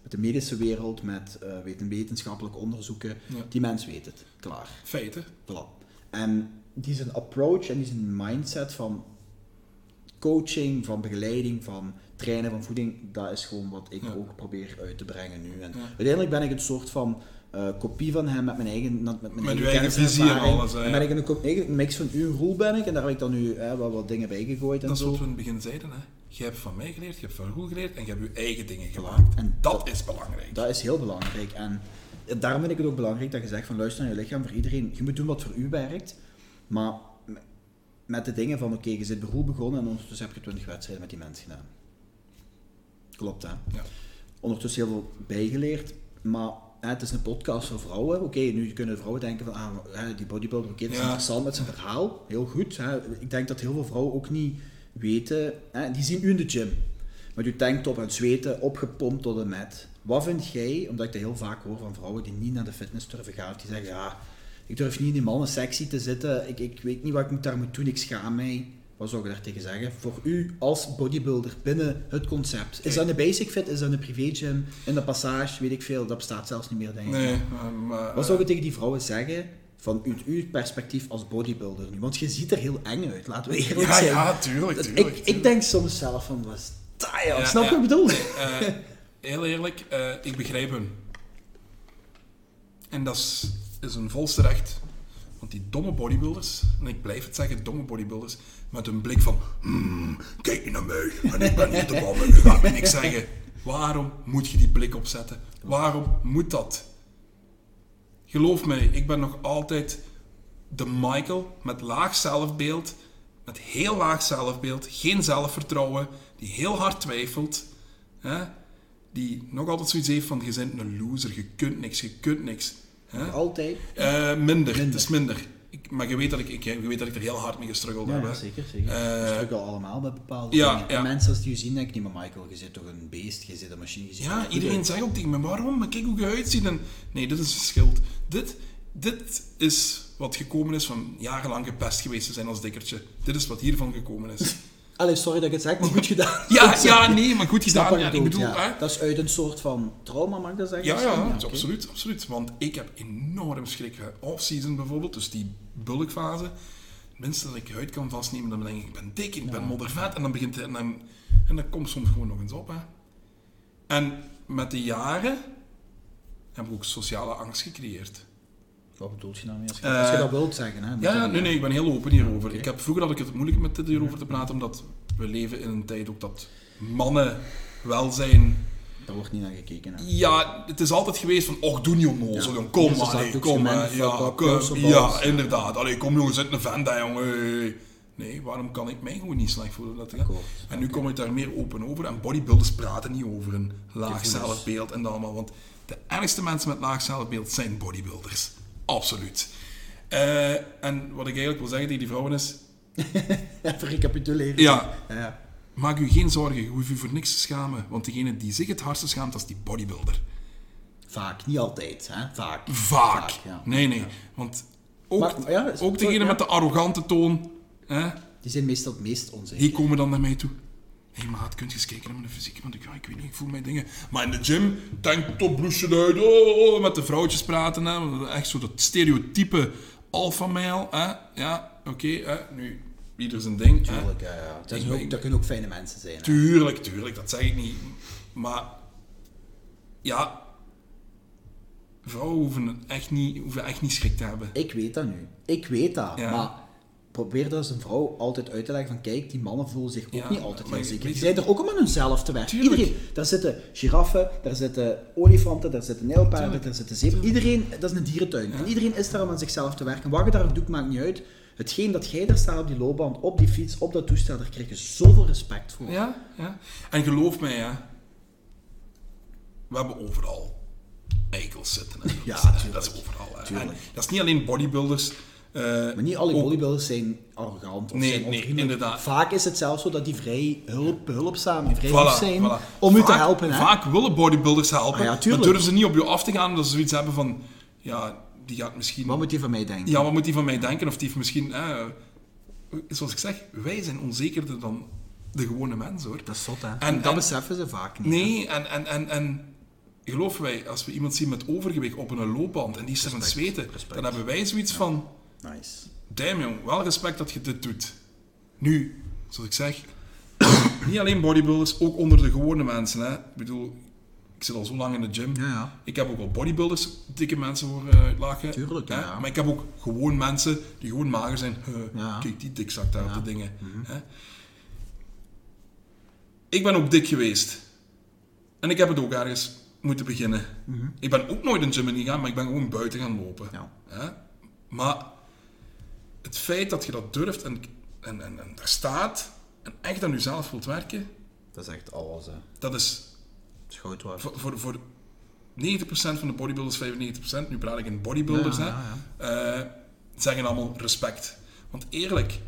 met de medische wereld, met weten, wetenschappelijke onderzoeken. Ja. Die mens weet het, klaar. Feiten. Voilà. En die zijn approach en die zijn mindset van coaching, van begeleiding, van trainen, van voeding, dat is gewoon wat ik Ja. ook probeer uit te brengen nu. En Ja. uiteindelijk ben ik een soort van eh, kopie van hem met mijn eigen, met mijn Met eigen, visie en alles, hè, En ben ja. ik een, eigen mix van uw rol ben ik en daar heb ik dan nu eh, wel wat dingen bij gegooid en Dat is zo. wat we in het begin zeiden. Hè. Je hebt van mij geleerd, je hebt van Roel geleerd en je hebt je eigen dingen gemaakt. En Dat is belangrijk. Dat is heel belangrijk. En daarom vind ik het ook belangrijk dat je zegt van luister naar je lichaam voor iedereen. Je moet doen wat voor u werkt. Maar met de dingen van oké, je zit beroep begonnen en ondertussen heb je 20 wedstrijden met die mensen gedaan. Klopt hè? Ja. Ondertussen heel veel bijgeleerd. Maar hè, het is een podcast voor vrouwen. Oké, nu kunnen vrouwen denken van ah, die bodybuilder, oké, dat is interessant met zijn verhaal. Heel goed. Hè. Ik denk dat heel veel vrouwen ook niet weten. Hè, die zien u in de gym. Met uw tanktop en zweten, opgepompt tot en met. Wat vind jij, omdat ik dat heel vaak hoor van vrouwen die niet naar de fitness durven gaan, die zeggen, ja, ik durf niet in die mannen sexy te zitten, ik, ik weet niet wat ik daar moet doen, ik schaam mij. Wat zou je daar tegen zeggen? Voor u als bodybuilder binnen het concept. Is dat een basic fit? Is dat een privé gym? In de passage? Weet ik veel. Dat bestaat zelfs niet meer, denk ik. Nee, maar... Wat zou je tegen die vrouwen zeggen van uit uw perspectief als bodybuilder nu? Want je ziet er heel eng uit, laten we eerlijk ja, zijn. ja, tuurlijk, Dat- tuurlijk. ik, ik denk soms zelf van, wat is dat? Ja, Snap je ja. wat ik bedoel? Eh, heel eerlijk, eh, ik begrijp hem. En dat is, is een volste recht. Want die domme bodybuilders, en ik blijf het zeggen, domme bodybuilders, met een blik van, "Hmm, kijk niet naar mij, en ik ben niet de man, en je gaat me niks zeggen. Waarom moet je die blik opzetten? Waarom moet dat? Geloof mij, ik ben nog altijd de Michael met laag zelfbeeld, met heel laag zelfbeeld, geen zelfvertrouwen, die heel hard twijfelt, hè? die nog altijd zoiets heeft van je bent een loser, je kunt niks, je kunt niks. Altijd. Eh, minder, Minder. het is minder. Ik, maar je weet, dat ik, ik, je weet dat ik er heel hard mee gestruggeld heb. Ja, zeker, zeker. Eh, we struggelen allemaal met bepaalde ja, dingen. Ja. mensen als die u zien, denk ik niet, maar Michael, je zit toch een beest, je zit een machine, je Ja, iedereen zegt ook tegen me, waarom? Maar kijk hoe je eruit ziet. En, nee, dit is een schild. Dit, dit is wat gekomen is van jarenlang gepest geweest te zijn als dikkertje. Dit is wat hiervan gekomen is. Allee, sorry dat ik het zeg, maar goed gedaan. Ja, ja nee, maar goed gedaan. Ja, ik bedoel, ja. Dat is uit een soort van trauma, mag ik dat zeggen? Ja, ja, absoluut, absoluut. Want ik heb enorm schrik. Off-season bijvoorbeeld, dus die bulkfase. Minste dat ik huid kan vastnemen, dan denk ik, ik ben dik, ik ben moddervet. En dan begint het, en dan, en dat komt soms gewoon nog eens op. Hè. En met de jaren heb ik ook sociale angst gecreëerd. Wat bedoel je nou mee? Als je, Eh, als je dat wilt zeggen, hè? Ja, nee, nee, ik ben heel open hierover. Ik heb, vroeger had ik het moeilijk met dit hierover te praten, omdat we leven in een tijd ook dat mannen welzijn... Daar wordt niet naar gekeken. Hè? Ja, het is altijd geweest van, och, doe niet onnozel, Ja. Kom maar, zakdoekje, kom maar. fuck Ja, ja, inderdaad. Allee, kom jongen, zit een vent jongen. Nee, waarom kan ik mij gewoon niet slecht voelen? Dat, en nu kom ik daar meer open over. En bodybuilders praten niet over een laag zelfbeeld en dat allemaal. Want de ergste mensen met laag zelfbeeld zijn bodybuilders. Absoluut. Eh, en wat ik eigenlijk wil zeggen tegen die vrouwen is... Even recapituleren. Ja, Ja, maak u geen zorgen, je hoeft u voor niks te schamen. Want degene die zich het hardste schaamt, dat is die bodybuilder. Vaak, niet altijd, hè? Vaak. Vaak. ja. Nee, nee. Want ook, Maar, ja, is- ook degene met de arrogante toon, hè, Die zijn meestal het meest onzeker. die komen dan naar mij toe. Hé hey, maat, kunt je eens kijken naar mijn fysiek? Want ik, ja, ik weet niet, ik voel mijn dingen. Maar in de gym, tanktop, bloesje uit, oh, oh, met de vrouwtjes praten. Hè, echt zo dat stereotype alpha male. Hè, ja, oké, hè, nu, ieder zijn ding. hè. Tuurlijk, ja, ja. Dat, ook, ik- dat kunnen ook fijne mensen zijn. hè. Tuurlijk, tuurlijk, dat zeg ik niet. Maar ja, vrouwen hoeven echt niet, hoeven echt niet schrik te hebben. Ik weet dat nu. Ik weet dat. Ja. Maar probeer dat als een vrouw altijd uit te leggen van kijk, die mannen voelen zich ook Ja, niet altijd heel zeker. Die zijn er ook om aan hunzelf te werken. Tuurlijk. Iedereen. Daar zitten giraffen, daar zitten olifanten, daar zitten nijlpaarden, daar zitten zeven. Iedereen, dat is een dierentuin. En iedereen is daar om aan zichzelf te werken. Wat je daar doet, maakt niet uit. Hetgeen dat jij daar staat op die loopband, op die fiets, op dat toestel, daar krijg je zoveel respect voor. Ja, ja. En geloof mij, hè, we hebben overal eikels zitten. Ja, dat, is, tuurlijk. dat is overal. En dat is niet alleen bodybuilders. Eh, Maar niet alle bodybuilders zijn arrogant of Nee, zijn nee, inderdaad. Vaak is het zelfs zo dat die vrij hulp, behulpzaam, vrij Voilà, zijn voilà. om u te helpen. Hè? Vaak willen bodybuilders helpen, Ah ja, maar durven ze niet op je af te gaan omdat ze zoiets hebben van, ja, die gaat misschien... Wat moet je van mij denken? Ja, wat moet hij van mij denken? Of die heeft misschien... eh, zoals ik zeg, wij zijn onzekerder dan de gewone mens, hoor. Dat is zot, hè? En- En, dat en- beseffen ze vaak niet. hè. Nee, en, en, en, en geloof wij, als we iemand zien met overgewicht op een loopband en die is er aan het zweten, respect. dan hebben wij zoiets van, Nice. damn jong, wel respect dat je dit doet. Nu, zoals ik zeg, niet alleen bodybuilders, ook onder de gewone mensen. Hè. Ik bedoel, ik zit al zo lang in de gym. Ja, ja. Ik heb ook wel bodybuilders, dikke mensen horen lachen. Tuurlijk, hè. ja. Maar ik heb ook gewoon mensen die gewoon mager zijn. Kijk, die dikzak daar Ja. op de dingen. hè. Ik ben ook dik geweest. En ik heb het ook ergens moeten beginnen. Ik ben ook nooit in de gym ingegaan, maar ik ben gewoon buiten gaan lopen. Ja. Hè? Maar het feit dat je dat durft en, en, en, en daar staat en echt aan jezelf wilt werken, Dat is echt alles, hè. dat is Dat is voor, voor, voor 90% van de bodybuilders, 95%, nu praat ik in bodybuilders, Ja, hè, eh, zeggen allemaal respect. Want eerlijk,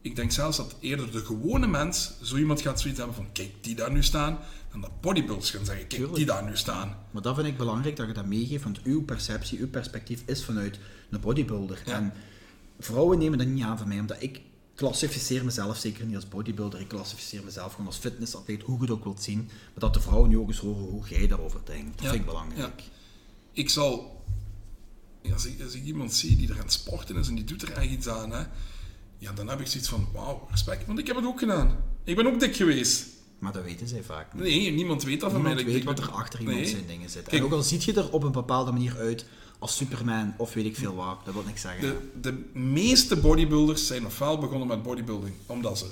ik denk zelfs dat eerder de gewone mens zo iemand gaat zoiets hebben van kijk, die daar nu staan, dan dat bodybuilders gaan zeggen, kijk, Tuurlijk. die daar nu staan. Maar dat vind ik belangrijk dat je dat meegeeft, want uw perceptie, uw perspectief is vanuit een bodybuilder. En vrouwen nemen dat niet aan van mij, omdat ik klassificeer mezelf zeker niet als bodybuilder, ik klassificeer mezelf gewoon als fitnessatleet, hoe je het ook wilt zien. Maar dat de vrouwen nu ook eens horen hoe jij daarover denkt. Dat Ja. vind ik belangrijk. Ik zal, als ik, als ik iemand zie die er aan het sporten is en die doet er echt iets aan, hè, ja, dan heb ik zoiets van, wauw, respect, want ik heb het ook gedaan. Ik ben ook dik geweest. Maar dat weten zij vaak niet. Nee, niemand weet dat van Niemand mij. ik weet wat er achter iemand Nee. zijn dingen zit. Kijk, en ook al ziet je er op een bepaalde manier uit als Superman of weet ik veel wat, dat wil niks zeggen. De, de meeste bodybuilders zijn ofwel begonnen met bodybuilding omdat ze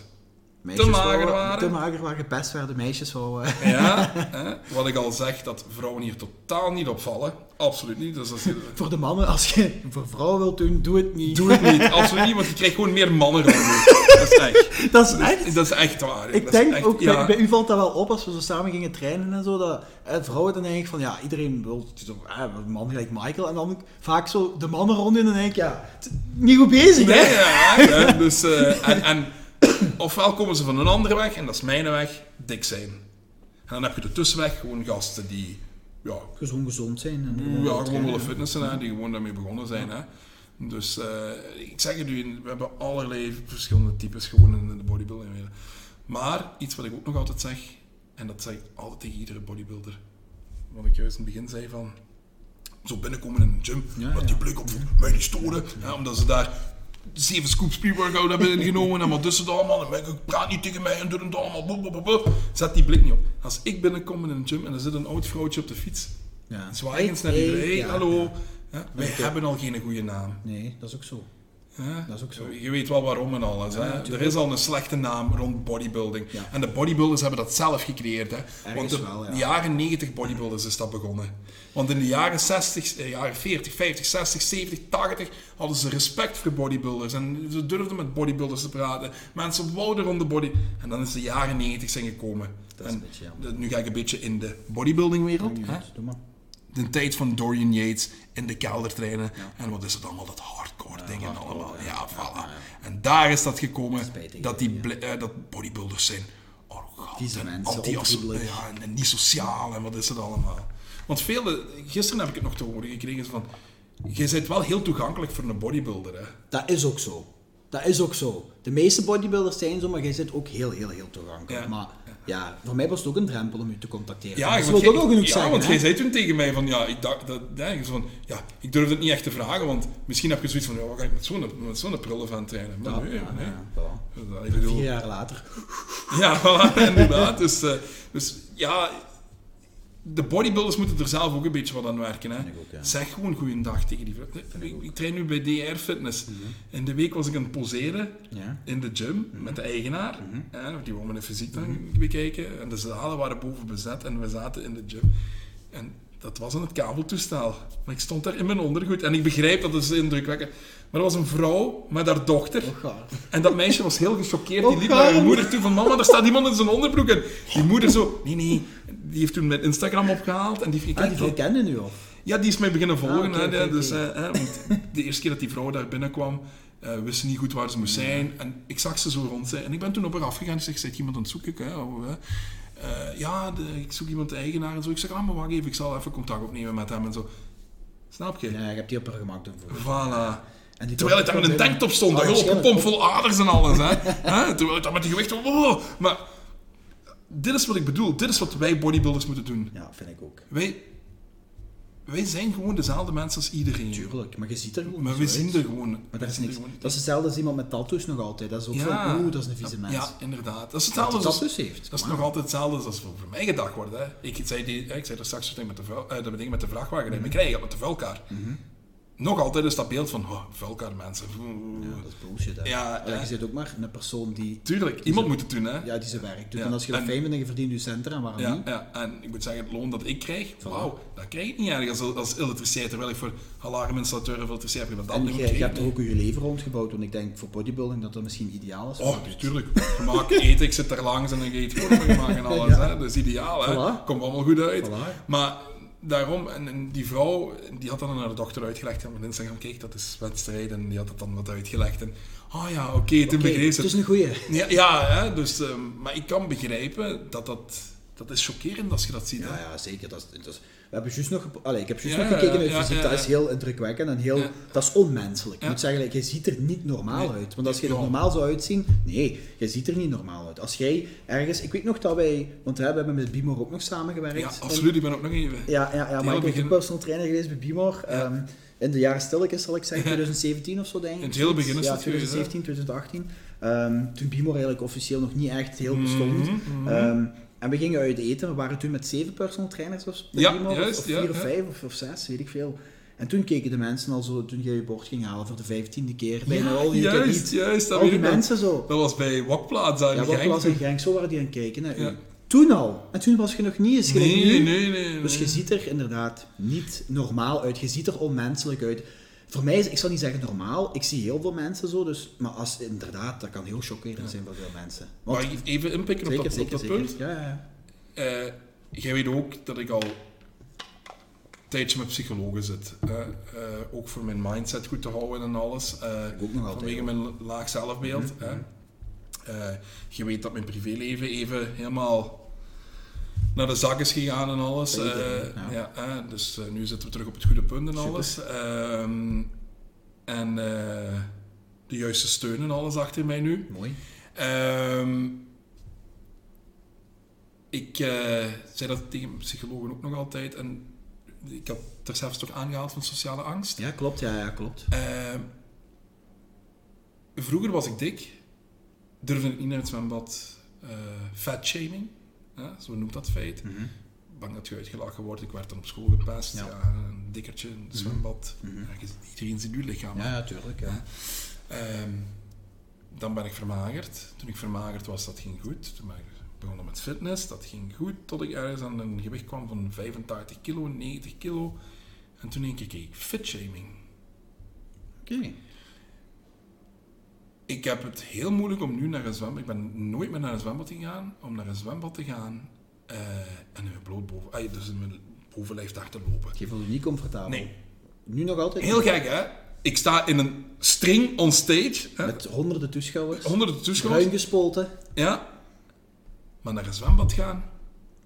Meisjes mager wouden- waren. Te mager waren, gepest werden, meisjes wel. Ja, hè, wat ik al zeg, dat vrouwen hier totaal niet opvallen. Absoluut niet. Dus dat is, Voor de mannen, als je voor vrouwen wilt doen, doe het niet. doe het niet. Absoluut niet, want je krijgt gewoon meer mannen rond je. Dat is echt. Dat is echt. Dat is echt waar. Ik Dat denk echt- ook, ja. bij, bij u valt dat wel op als we zo samen gingen trainen en zo, dat eh, vrouwen dan eigenlijk van, ja, iedereen wil zo, eh, een man gelijk Michael, en dan vaak zo de mannen rond en dan denk ik, ja, niet goed bezig, Nee, hè? ja, hè, dus, eh, en, en ofwel komen ze van een andere weg, en dat is mijn weg, dik zijn. En dan heb je de tussenweg gewoon gasten die, ja, Gezond gezond zijn. En ja, gewoon trainen. willen fitnessen, hè, die gewoon daarmee begonnen zijn. Hè. Dus eh, ik zeg het u, we hebben allerlei verschillende types gewoon in de bodybuilding. Maar iets wat ik ook nog altijd zeg, en dat zeg ik altijd tegen iedere bodybuilder, wat ik juist in het begin zei van, zo binnenkomen in een gym, Ja, met ja. die blik op mij die storen, hè, omdat ze daar zeven scoops pre-workout hebben ingenomen en wat dus het allemaal, en ik praat niet tegen mij en doe het allemaal, boe, boe, boe. zet die blik niet op. Als ik binnenkom in een gym en er zit een oud vrouwtje op de fiets, Ja. Zwaaigens naar Hey, iedereen. Hey, ja, hallo. ja. Ja, wij hebben al geen goede naam. Nee, dat is ook zo. Ja? Dat is ook zo. Je weet wel waarom en alles. Ja, hè? Er is al een slechte naam rond bodybuilding. Ja. En de bodybuilders hebben dat zelf gecreëerd. Hè? Want de wel, ja. jaren 90 bodybuilders is dat begonnen. Want in de jaren 60, eh, jaren 40, 50, 60, 70, 80 hadden ze respect voor bodybuilders. En ze durfden met bodybuilders te praten. Mensen wouden rond de body. En dan is de jaren 90 zijn gekomen. Dat is En een beetje jammer. de- nu ga ik een beetje in de bodybuilding-wereld. Doe maar. De tijd van Dorian Yates in de kelder trainen. En wat is het allemaal, dat hardcore dingen allemaal. Ja, voilà. En daar is dat gekomen, Spijtig, dat die ja. eh, dat bodybuilders zijn anti- onvriendelijk. ja, en, en niet sociaal en wat is het allemaal. Want vele, gisteren heb ik het nog te horen gekregen van, je bent wel heel toegankelijk voor een bodybuilder. Hè? Dat is ook zo. Dat is ook zo. De meeste bodybuilders zijn zo, maar jij zit ook heel, heel, heel toegankelijk. Ja. Maar ja, voor mij was het ook een drempel om u te contacteren. Ja, dat wil ook genoeg ja, zeggen. want hè? jij zei toen tegen mij van, ja, ik dacht, dat, ja, van, ja, ik durfde het niet echt te vragen, want misschien heb je zoiets van, ja, wat ga ik met zo'n met zo'n prullen van trainen? Maar Ja, nee, ja, nee. ja, voilà. Vier jaar later. Ja, voilà, inderdaad. Dus, eh, dus ja, de bodybuilders moeten er zelf ook een beetje wat aan werken. Hè. ik ook, ja. Zeg gewoon goeiedag tegen die vrouw. Ik, ik train nu bij DR Fitness. In de week was ik aan het poseren Ja. in de gym met de eigenaar. hè, die wou mijn fysiek dan bekijken. En de zalen waren boven bezet en we zaten in de gym. En dat was in het kabeltoestel. Maar ik stond daar in mijn ondergoed. En ik begrijp dat is indrukwekkend. Maar er was een vrouw met haar dochter. Och, gaar. En dat meisje was heel gechoqueerd. Die Oh, liep naar haar moeder toe van... Mama, daar staat iemand in zijn onderbroek. En die moeder zo... Nee, nee. Die heeft toen met Instagram opgehaald. En die, ik Ah, die van- herkende nu al. ja, die is mij beginnen volgen. Ah, oké, hè, dus, eh, hè, want de eerste keer dat die vrouw daar binnenkwam, eh wist ze niet goed waar ze moest zijn. En ik zag ze zo rond zijn. En ik ben toen op haar afgegaan. Ik zeg, zit iemand aan het zoeken? Hè? Oh? Eh, ja, de, ik zoek iemand de eigenaar en zo. Ik zeg, ah, maar wacht even. Ik zal even contact opnemen met hem en zo. Snap je? Ja, ik heb die op haar voor. Voilà. En die Terwijl ik daar in een tanktop stond, een hele waarschijnlijk. pomp vol aders en alles. Hè? Hè? Terwijl ik daar met die gewichten... Wow. Maar dit is wat ik bedoel. Dit is wat wij bodybuilders moeten doen. Ja, vind ik ook. Wij, wij zijn gewoon dezelfde mensen als iedereen. Tuurlijk, maar je ziet er gewoon Maar zo we zien er gewoon... Maar dat is niks. Dat is hetzelfde als iemand met tattoos nog altijd. Dat is ook van, oeh, dat is een vieze mens. Ja, inderdaad. Dat is hetzelfde als... tattoos heeft. Dat is nog altijd hetzelfde als voor mij gedacht wordt. Hè. Ik, zei die, ik zei er straks zo met eh, dat ding met de vrachtwagen. Mhm. Mm krijg je dat met de vuilkar. Nog altijd is dat beeld van oh, vuilkar mensen. Ja, dat is bullshit. Hè. Ja, je zit ook maar een persoon die, Tuurlijk, iemand moet het doen. Hè. ja, die zijn werk doet. Ja, En als je dat fijn vindt en je verdient je centen, en waarom Ja, niet? ja, en ik moet zeggen, het loon dat ik krijg, wauw, dat krijg ik niet ergens als, als elektricien, terwijl ik voor alarminstallateur of elektricien heb Dat je, krijg je ik hebt er niet. ook je leven rondgebouwd, want ik denk voor bodybuilding dat dat misschien ideaal is. Oh, tuurlijk. Gemaakt eten, ik zit daar langs en dan eet gewoon gemaakt en alles. Hè. Dat is ideaal, hè. Voilà. Komt allemaal goed uit. Voilà. Maar daarom, en, en die vrouw, die had dan aan haar dochter uitgelegd en op Instagram, kijk, dat is wedstrijd, en die had het dan wat uitgelegd. En, oh ja, oké, toen begreep het ze is een goeie. Ja, ja hè, dus, ehm, maar ik kan begrijpen dat dat... Dat is chockerend als je dat ziet. hè. Ja, ja, zeker. Dat is, dat is- we hebben juist nog, allee, ik heb juist Ja, nog gekeken naar je dat is heel indrukwekkend en heel, dat is onmenselijk. Ik Ja. moet zeggen, like, je ziet er niet normaal Nee. uit. Want als je er normaal zou uitzien, nee, je ziet er niet normaal uit. Als jij ergens, ik weet nog dat wij, want we hebben met Bimor ook nog samengewerkt. Ja, En- absoluut. Ik ben ook nog even... Ja, ja, ja maar ik ben ook personal trainer geweest bij Bimor. ehm, in de jaren stilletjes, zal ik zeggen, 2017 of zo, denk ik. In het hele begin is Ja, dat geweest, hè? 2017, 2018. Ehm, toen Bimor eigenlijk officieel nog niet echt heel bestond. Mhm, mhm. Ehm, en we gingen uit eten. We waren toen met zeven personal trainers of, Ja, juist, of ja, vier of vijf of, of zes, weet ik veel. En toen keken de mensen al zo, toen jij je bord ging halen voor de vijftiende keer. Bijna Ja, al die juist, juist. Dat Al die mensen zo. Dat was bij Wakplaats daar Ja, in wat Genk. zo waren die aan het kijken naar u. Toen al. En toen was je nog niet eens Nee, nu. nee, nee. Dus je nee. ziet er inderdaad niet normaal uit. Je ziet er onmenselijk uit. Voor mij is, ik zal niet zeggen normaal, ik zie heel veel mensen zo, dus, maar als, inderdaad, dat kan heel chockerend zijn voor veel mensen. Want, ik even inpikken op zeker, dat, zeker, op dat zeker. punt? Ja, ja. Eh, jij weet ook dat ik al een tijdje met psychologen zit. Eh, ook voor mijn mindset goed te houden en alles. Eh, Ik ook nog altijd. vanwege mijn laag zelfbeeld. Mhm. Eh, je weet dat mijn privéleven even helemaal naar de zak is gegaan en alles. Eh, ja. ja, hè, dus eh, nu zitten we terug op het goede punt en Super. alles. Ehm, en eh, de juiste steun en alles achter mij nu. Mooi. Ehm, ik eh, zei dat tegen psychologen ook nog altijd. En ik had er zelfs toch aangehaald van sociale angst. Ja, klopt. Ja, ja, klopt. Ehm, vroeger was ik dik. Durfde ik niet naar het zwembad. eh fat shaming. Hè, zo noemt dat feit. Mhm. Bang dat je uitgelachen wordt. Ik werd dan op school gepest. Ja. Ja. een dikkertje in het zwembad. Mhm. Ja, je- iedereen ziet uw lichaam. Ja, ja, tuurlijk. Ja. Ehm, dan ben ik vermagerd. Toen ik vermagerd was, dat ging goed. Toen ben ik begonnen met fitness. Dat ging goed tot ik ergens aan een gewicht kwam van 85 kilo, 90 kilo. En toen denk ik, kijk, fitshaming. Oké. Ik heb het heel moeilijk om nu naar een zwembad... Ik ben nooit meer naar een zwembad gegaan. Om naar een zwembad te gaan eh, en in mijn bloot boven... ay, dus in mijn bovenlijf daar te lopen. Je voelt je niet comfortabel. Nee. Nu nog altijd? Heel gek, hè? Ik sta in een string on stage. Hè? Met honderden toeschouwers. Honderden toeschouwers. Bruin gespoten. Ja. Maar naar een zwembad gaan,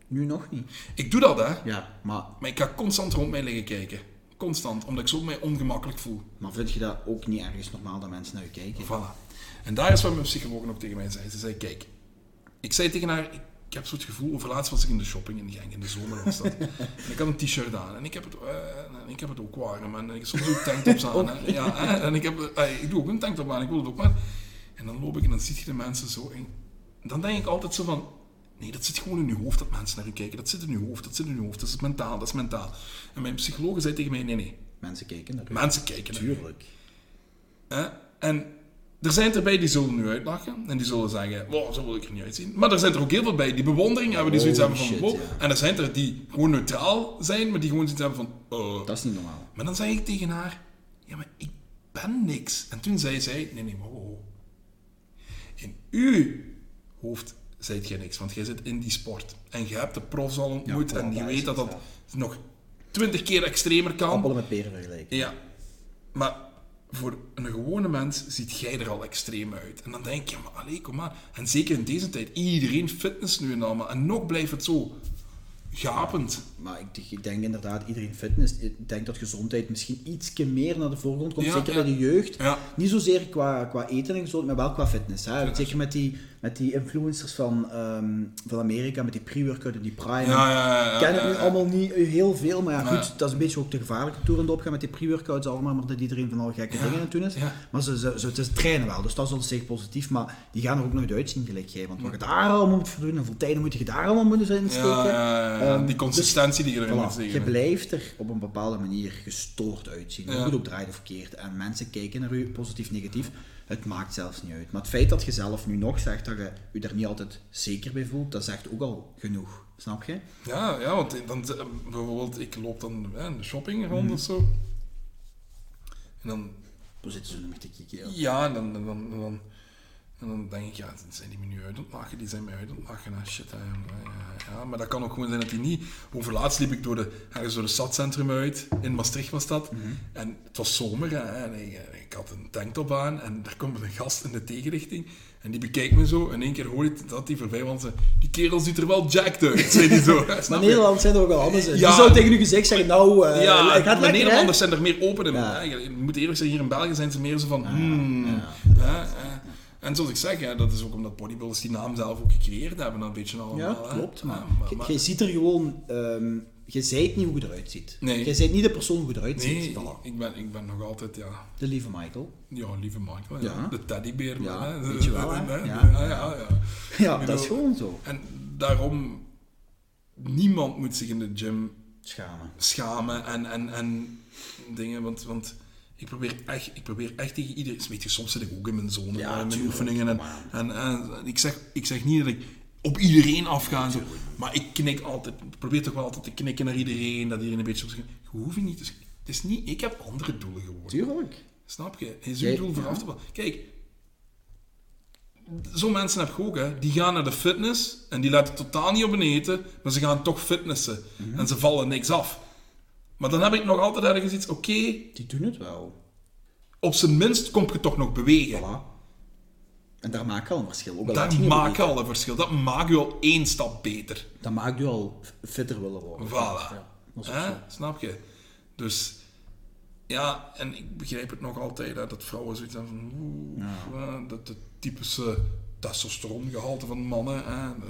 Nu nog niet. ik doe dat hè. Ja, maar, Maar ik ga constant rond mij liggen kijken. Constant, omdat ik zo mij ongemakkelijk voel. maar vind je dat ook niet ergens normaal dat mensen naar je kijken? Voilà. En daar is wat mijn psycholoog ook tegen mij zei. Ze zei, kijk, ik zei tegen haar, ik, heb zo'n gevoel, overlaatst was ik in de shopping in Genk, in de zomer was dat. en ik had een t-shirt aan en ik heb het, eh, en ik heb het ook warm en ik soms ook tanktops aan. hè. Ja, en ik, heb, eh, ik doe ook een tanktop aan, ik wil het ook maar. En dan loop ik en dan zie je de mensen zo. En dan denk ik altijd zo van, nee, dat zit gewoon in je hoofd dat mensen naar je kijken. Dat zit in je hoofd, dat zit in je hoofd, dat is mentaal, dat is mentaal. En mijn psycholoog zei tegen mij, nee, nee, Mensen kijken naar je. mensen kijken naar. Tuurlijk. En er zijn er bij die zullen nu uitlachen en die zullen zeggen, wow, zo wil ik er niet uitzien. Maar er zijn er ook heel veel bij die bewondering hebben, die zoiets hebben van, shit, wow. ja. En er zijn er die gewoon neutraal zijn, maar die gewoon zoiets hebben van, oh. Dat is niet normaal. Maar dan zei ik tegen haar, ja, maar ik ben niks. En toen zei zij, nee, nee, wow, wow. In uw hoofd zijt jij niks, want jij zit in die sport. En je hebt de profs al ontmoet Ja, en je weet dat ja. dat nog twintig keer extremer kan. Appelen met peren vergelijken. Ja, maar voor een gewone mens ziet jij er al extreem uit. En dan denk je, maar allee, kom maar. En zeker in deze tijd, iedereen fitness nu en allemaal. En nog blijft het zo gapend. Maar ik, denk inderdaad, iedereen fitness, ik denk dat gezondheid misschien ietsje meer naar de voorgrond komt, Ja, zeker ja. bij de jeugd. Ja. Niet zozeer qua, qua eten en gezond, maar wel qua fitness. Hè. Zeker met die, met die influencers van, ehm, van Amerika, met die pre-workout en die prime. Ja, ja, ja, ken het nu allemaal niet heel veel, maar ja, goed, dat is een beetje ook de gevaarlijke toer aan het opgaan met die pre-workouts allemaal, maar dat iedereen van al gekke dingen aan het doen is. Maar ze, ze, ze, ze trainen wel, dus dat is op zich positief, maar die gaan er ook nooit uitzien gelijk jij. Want wat je daar allemaal moet voor doen, en hoeveel tijden moet je daar allemaal moeten zijn steken. Ja, ja, ja, ja. Ehm, die consistentie die je erin moet Voilà, je blijft er op een bepaalde manier gestoord uitzien. Hoe je het ook draait of verkeerd. En mensen kijken naar u, positief, negatief. Het maakt zelfs niet uit. Maar het feit dat je zelf nu nog zegt dat je je er niet altijd zeker bij voelt, dat zegt ook al genoeg. Snap je? Ja, ja, want dan, eh, bijvoorbeeld, ik loop dan in de shopping rond Mhm. of zo. En dan Hoe zitten ze nog te kijken? Ja, en dan, dan, en dan denk ik, ja, zijn die me nu uit lachen? Die zijn mij uit lachen. Ah, shit, hè, ja, maar dat kan ook gewoon zijn dat die niet... Overlaatst liep ik door de, ergens door het stadcentrum uit. In Maastricht was dat. En het was zomer hè, en ik, ik had een tanktop aan. En daar komt een gast in de tegenrichting. En die bekijkt me zo. En in één keer hoor ik dat die voorbij want Die kerel ziet er wel jacked uit, zei die zo. Maar je? Nederland zijn er ook al anders in. Ja. Die zou tegen u gezegd zeggen, nou, eh Ja, gaat hè? Nederlanders zijn er meer open in. Ja. Je moet eerlijk zeggen, hier in België zijn ze meer zo van... hmm, ja. En zoals ik zeg, hè, dat is ook omdat bodybuilders die naam zelf ook gecreëerd hebben. Een beetje allemaal. Ja, hè. klopt. Maar, Ja, maar- je- ziet er gewoon... ehm je zijt niet hoe je eruit ziet. Nee. Je zijt niet de persoon hoe je eruit Nee, ziet. Voilà. ik ben, ik ben nog altijd, ja... De lieve Michael. Ja, lieve Michael, ja. Ja. De teddybeer. Ja, hè. weet je wel, hè. Ja, Ja. ja, ja, ja. Ja, dat is gewoon zo. En daarom... Niemand moet zich in de gym Schamen. schamen en, en, en dingen, want, want ik, probeer echt, ik probeer echt tegen iedereen... Weet je, soms zit ik ook in mijn zone, Ja, eh, in mijn oefeningen. En, en, en ik, zeg, ik zeg niet dat ik op iedereen afga, en zo, maar ik knik altijd, ik probeer toch wel altijd te knikken naar iedereen, dat iedereen een beetje... op zich- Je hoeft niet. Het is niet... Ik heb andere doelen geworden. Tuurlijk. Snap je? Is uw doel vooraf te. Kijk, zo'n mensen heb je ook, hè. Die gaan naar de fitness en die letten totaal niet op hun eten, maar ze gaan toch fitnessen. Mhm. En ze vallen niks af. Maar dan heb ik nog altijd ergens iets, oké, Die doen het wel. op zijn minst kom je toch nog bewegen. Voilà. En daar maak je al een verschil. Ook al je Dat maakt al een verschil. Dat maakt je al één stap beter. Dat maakt u al fitter willen worden. Voilà. Ja, dat. Snap je? Dus ja, en ik begrijp het nog altijd hè, dat vrouwen zoiets hebben van hè, dat de typische testosterongehalte van mannen.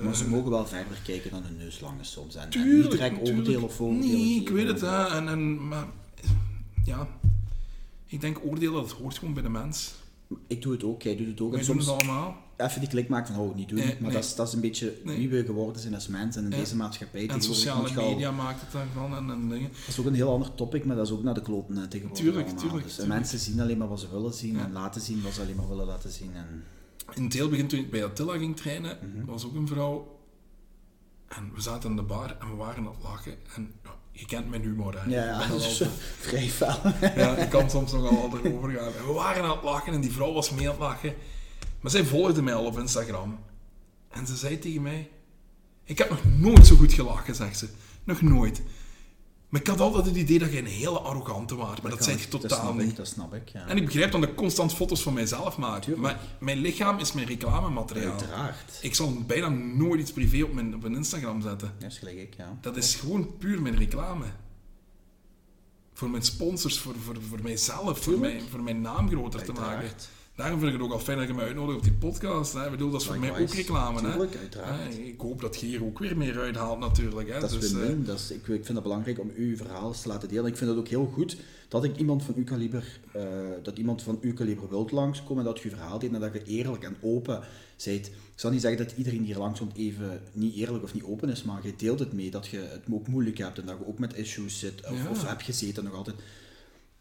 Maar ze eh, mogen wel verder kijken dan hun neus lang is soms. En, en Tuurlijk, niet direct oordelen of vooroordelen Nee, ik weet het. Hè, en, en, maar ja, ik denk oordelen, dat hoort gewoon bij de mens. Ik doe het ook, jij doet het ook. Wij En doen het soms allemaal. even die klik maken van, oh, niet doen. Nee, maar nee. Dat, is, dat is een beetje Nee. wie we geworden zijn als mens en in deze maatschappij. En sociale al- media maakt het daarvan en, en dingen. Dat is ook een heel ander topic, maar dat is ook naar de kloten hè, tegenwoordig Tuurlijk, allemaal. tuurlijk, Dus, en tuurlijk. mensen zien alleen maar wat ze willen zien en laten zien wat ze alleen maar willen laten zien. En... In het heel begin, toen ik bij Attila ging trainen, Mhm. was ook een vrouw. En we zaten in de bar en we waren aan het lachen. En ja, je kent mijn humor, hè. Ja, dat is vrij fel. ja, ik kan soms nogal al erover gaan. En we waren aan het lachen en die vrouw was mee aan het lachen. Maar zij volgde mij al op Instagram. En ze zei tegen mij... Ik heb nog nooit zo goed gelachen, zegt ze. Nog nooit. Maar ik had altijd het idee dat je een hele arrogante waard, maar dat, zei ik- je dat totaal snap niet. Ik, dat snap ik, ja. En ik begrijp dan dat ik constant foto's van mijzelf maak. Tuurlijk. Maar mijn lichaam is mijn reclamemateriaal. Uiteraard. Ik zal bijna nooit iets privé op mijn, op mijn Instagram zetten. Ja, dat is gelijk ik, ja. Dat is gewoon puur mijn reclame. Voor mijn sponsors, voor, voor, voor mijzelf, voor mijn, voor mijn naam groter te maken. Daarom vind ik het ook al fijn dat je mij uitnodigt op die podcast. Hè. Ik bedoel, dat is voor mij ook reclame. Hè. Tuurlijk, Ik hoop dat je hier ook weer meer uithaalt natuurlijk. Hè. Dat is Dus, eh, win-win. Ik, ik vind het belangrijk om uw verhaal te laten delen. Ik vind het ook heel goed dat ik iemand van uw kaliber, eh, dat iemand van uw kaliber wilt langskomen en dat je uw verhaal deelt en dat je eerlijk en open bent. Ik zal niet zeggen dat iedereen hier langskomt even niet eerlijk of niet open is, maar je deelt het mee dat je het ook moeilijk hebt en dat je ook met issues zit of, Ja. of hebt gezeten nog altijd.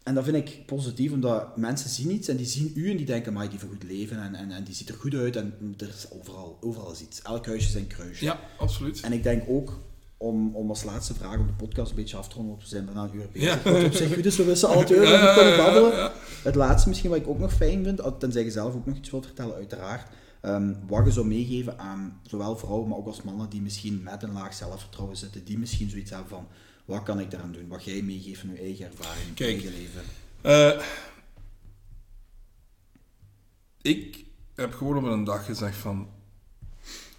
En dat vind ik positief, omdat mensen zien iets en die zien u en die denken, maar die heeft een goed leven en, en, en die ziet er goed uit en er is overal, overal is iets. Elk huisje is een kruisje. ja, absoluut. En ik denk ook, om, om als laatste vraag om de podcast een beetje af te ronden, want we zijn bijna een uur bezig. Ja. Wat op zich goed is, we wisten alle twee Ja, over ja, kunnen babbelen. Het laatste misschien wat ik ook nog fijn vind, al- tenzij je zelf ook nog iets wilt vertellen, uiteraard. ehm, wat je zou meegeven aan zowel vrouwen, maar ook als mannen die misschien met een laag zelfvertrouwen zitten, die misschien zoiets hebben van, wat kan ik daaraan doen? Wat jij meegeeft van je eigen ervaring, je Kijk. eigen leven. Eh, ik heb gewoon op een dag gezegd van...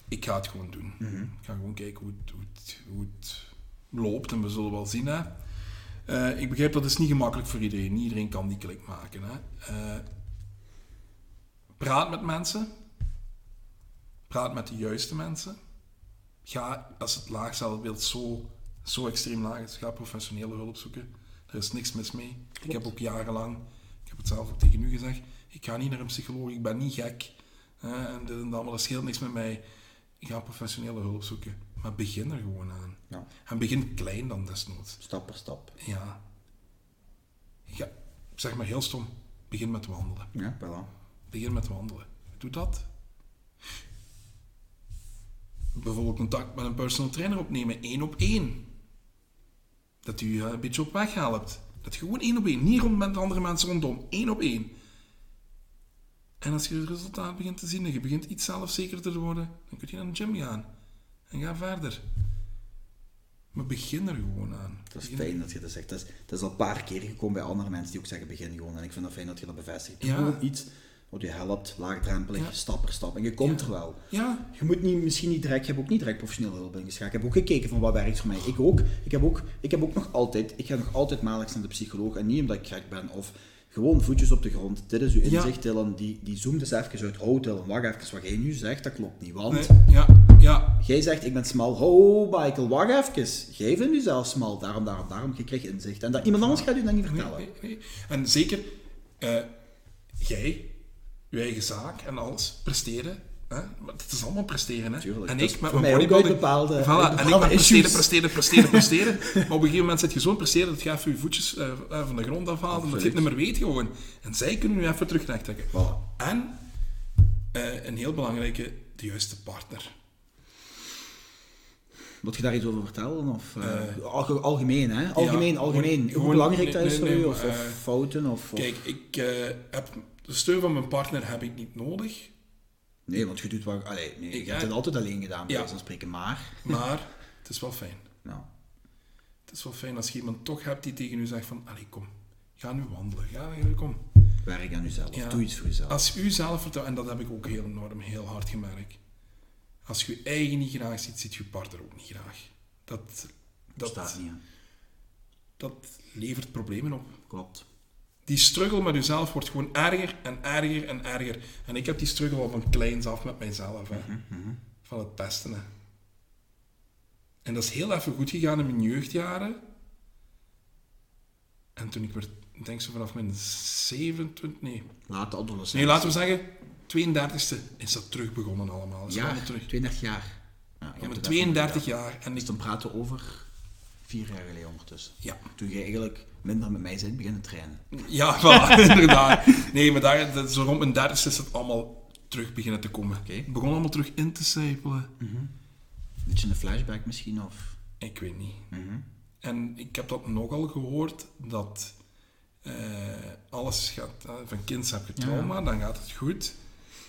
Ik ga het gewoon doen. Mhm. Ik ga gewoon kijken hoe het, hoe het, hoe het loopt en we zullen wel zien. Hè. Eh, ik begrijp dat is niet gemakkelijk voor iedereen. Niet iedereen kan die klik maken. Hè. Eh, praat met mensen. Praat met de juiste mensen. Ga, als het laag zelfbeeld zo, zo extreem laag is, ga professionele hulp zoeken. Er is niks mis mee. Ik heb ook jarenlang, ik heb het zelf ook tegen u gezegd, ik ga niet naar een psycholoog, ik ben niet gek. hè, en dit en dat, maar dat scheelt niks met mij. Ik ga professionele hulp zoeken. Maar begin er gewoon aan. Ja, En begin klein dan desnoods. stap per stap. Ja. ja. Zeg maar heel stom. Begin met wandelen. Ja, voilà. Begin met wandelen. Doe dat. Bijvoorbeeld contact met een personal trainer opnemen, één op één. Dat u eh, een beetje op weg helpt. Dat je gewoon één op één, niet rond met andere mensen rondom, één op één. En als je het resultaat begint te zien en je begint iets zelfzekerder te worden, dan kun je naar de gym gaan. En ga verder. Maar begin er gewoon aan. Dat is Begin- fijn dat je dat zegt. Dat is, dat is al een paar keer gekomen bij andere mensen die ook zeggen begin gewoon. En ik vind dat fijn dat je dat bevestigt. Doe Ja. Iets wat je helpt, laagdrempelig, Ja. stap per stap. En je komt Ja. er wel. Ja, Je moet niet, misschien niet direct, je hebt ook niet direct professionele hulp ingeschakeld. Ik heb ook gekeken van wat werkt voor mij. Ik ook. Ik heb ook, ik heb ook nog altijd, ik ga nog altijd maandelijks naar de psycholoog. En niet omdat ik gek ben of gewoon voetjes op de grond. Dit is uw Ja. inzicht, Dylan. Die, die zoomt eens even uit. Oh, Dylan, wacht even. Wat jij nu zegt, dat klopt niet. Want nee, ja, ja. jij zegt, ik ben smal. Oh, Michael, wacht even. Jij vindt jezelf smal. Daarom, daarom, daarom. Je krijgt inzicht. En dat, iemand anders gaat u dat niet vertellen. nee, nee. En zeker, eh, jij, je eigen zaak en alles, presteren. Hè? Maar het is allemaal presteren. Hè? Tuurlijk, En ik met mijn bodybuilding... bepaalde- Voilà, en ik met presteren, presteren, presteren, presteren. maar op een gegeven moment zit je zo'n presteren dat je even je voetjes eh, eh, van de grond afhaalt en dat je het niet meer weet gewoon. En zij kunnen nu even terug trekken. Voilà. En, eh, een heel belangrijke, de juiste partner. Moet je daar iets over vertellen? Of, alge- algemeen, hè? Algemeen, ja, algemeen. gewoon- Hoe belangrijk dat nee, is voor nee, u? Of, of fouten? Of, Kijk, ik heb de steun van mijn partner heb ik niet nodig. Nee, want je doet wel... Allee, nee, je Ik- hebt het altijd alleen gedaan, bij Ja. van spreken. Maar... Maar het is wel fijn. Nou, Het is wel fijn als je iemand toch hebt die tegen u zegt van, allee, kom, ga nu wandelen, ga, kom. werk aan jezelf. Ja. Doe iets voor jezelf. Als u zelfvertrouwen, en dat heb ik ook heel enorm, heel hard gemerkt. Als je je eigen niet graag ziet, ziet je partner ook niet graag. Dat, dat staat niet, hè. dat levert problemen op. Klopt. Die struggle met jezelf wordt gewoon erger en erger en erger. En ik heb die struggle al van kleins af met mijzelf. Hè. Mhm, Van het pesten. Hè. En dat is heel even goed gegaan in mijn jeugdjaren. En toen ik werd, ik denk zo vanaf mijn 27, nee, Laat de adolescent. nee laten we zeggen, 32e is dat terug begonnen allemaal. Is Ja, allemaal terug. 32 jaar. Ja, Ik hebt ben het 32 even jaar en Dus ik, dan praten we over vier jaar geleden ondertussen. ja, Toen jij eigenlijk minder met mij bent beginnen trainen. ja, voilà, inderdaad. Nee, maar daar, dat, zo rond mijn 30 is het allemaal terug beginnen te komen. Oké. Het begon allemaal terug in te sijpelen. Beetje een flashback misschien, of... Ik weet niet. Mhm. En ik heb dat nogal gehoord, dat eh, alles gaat... eh, van kind heb je trauma, dan gaat het goed.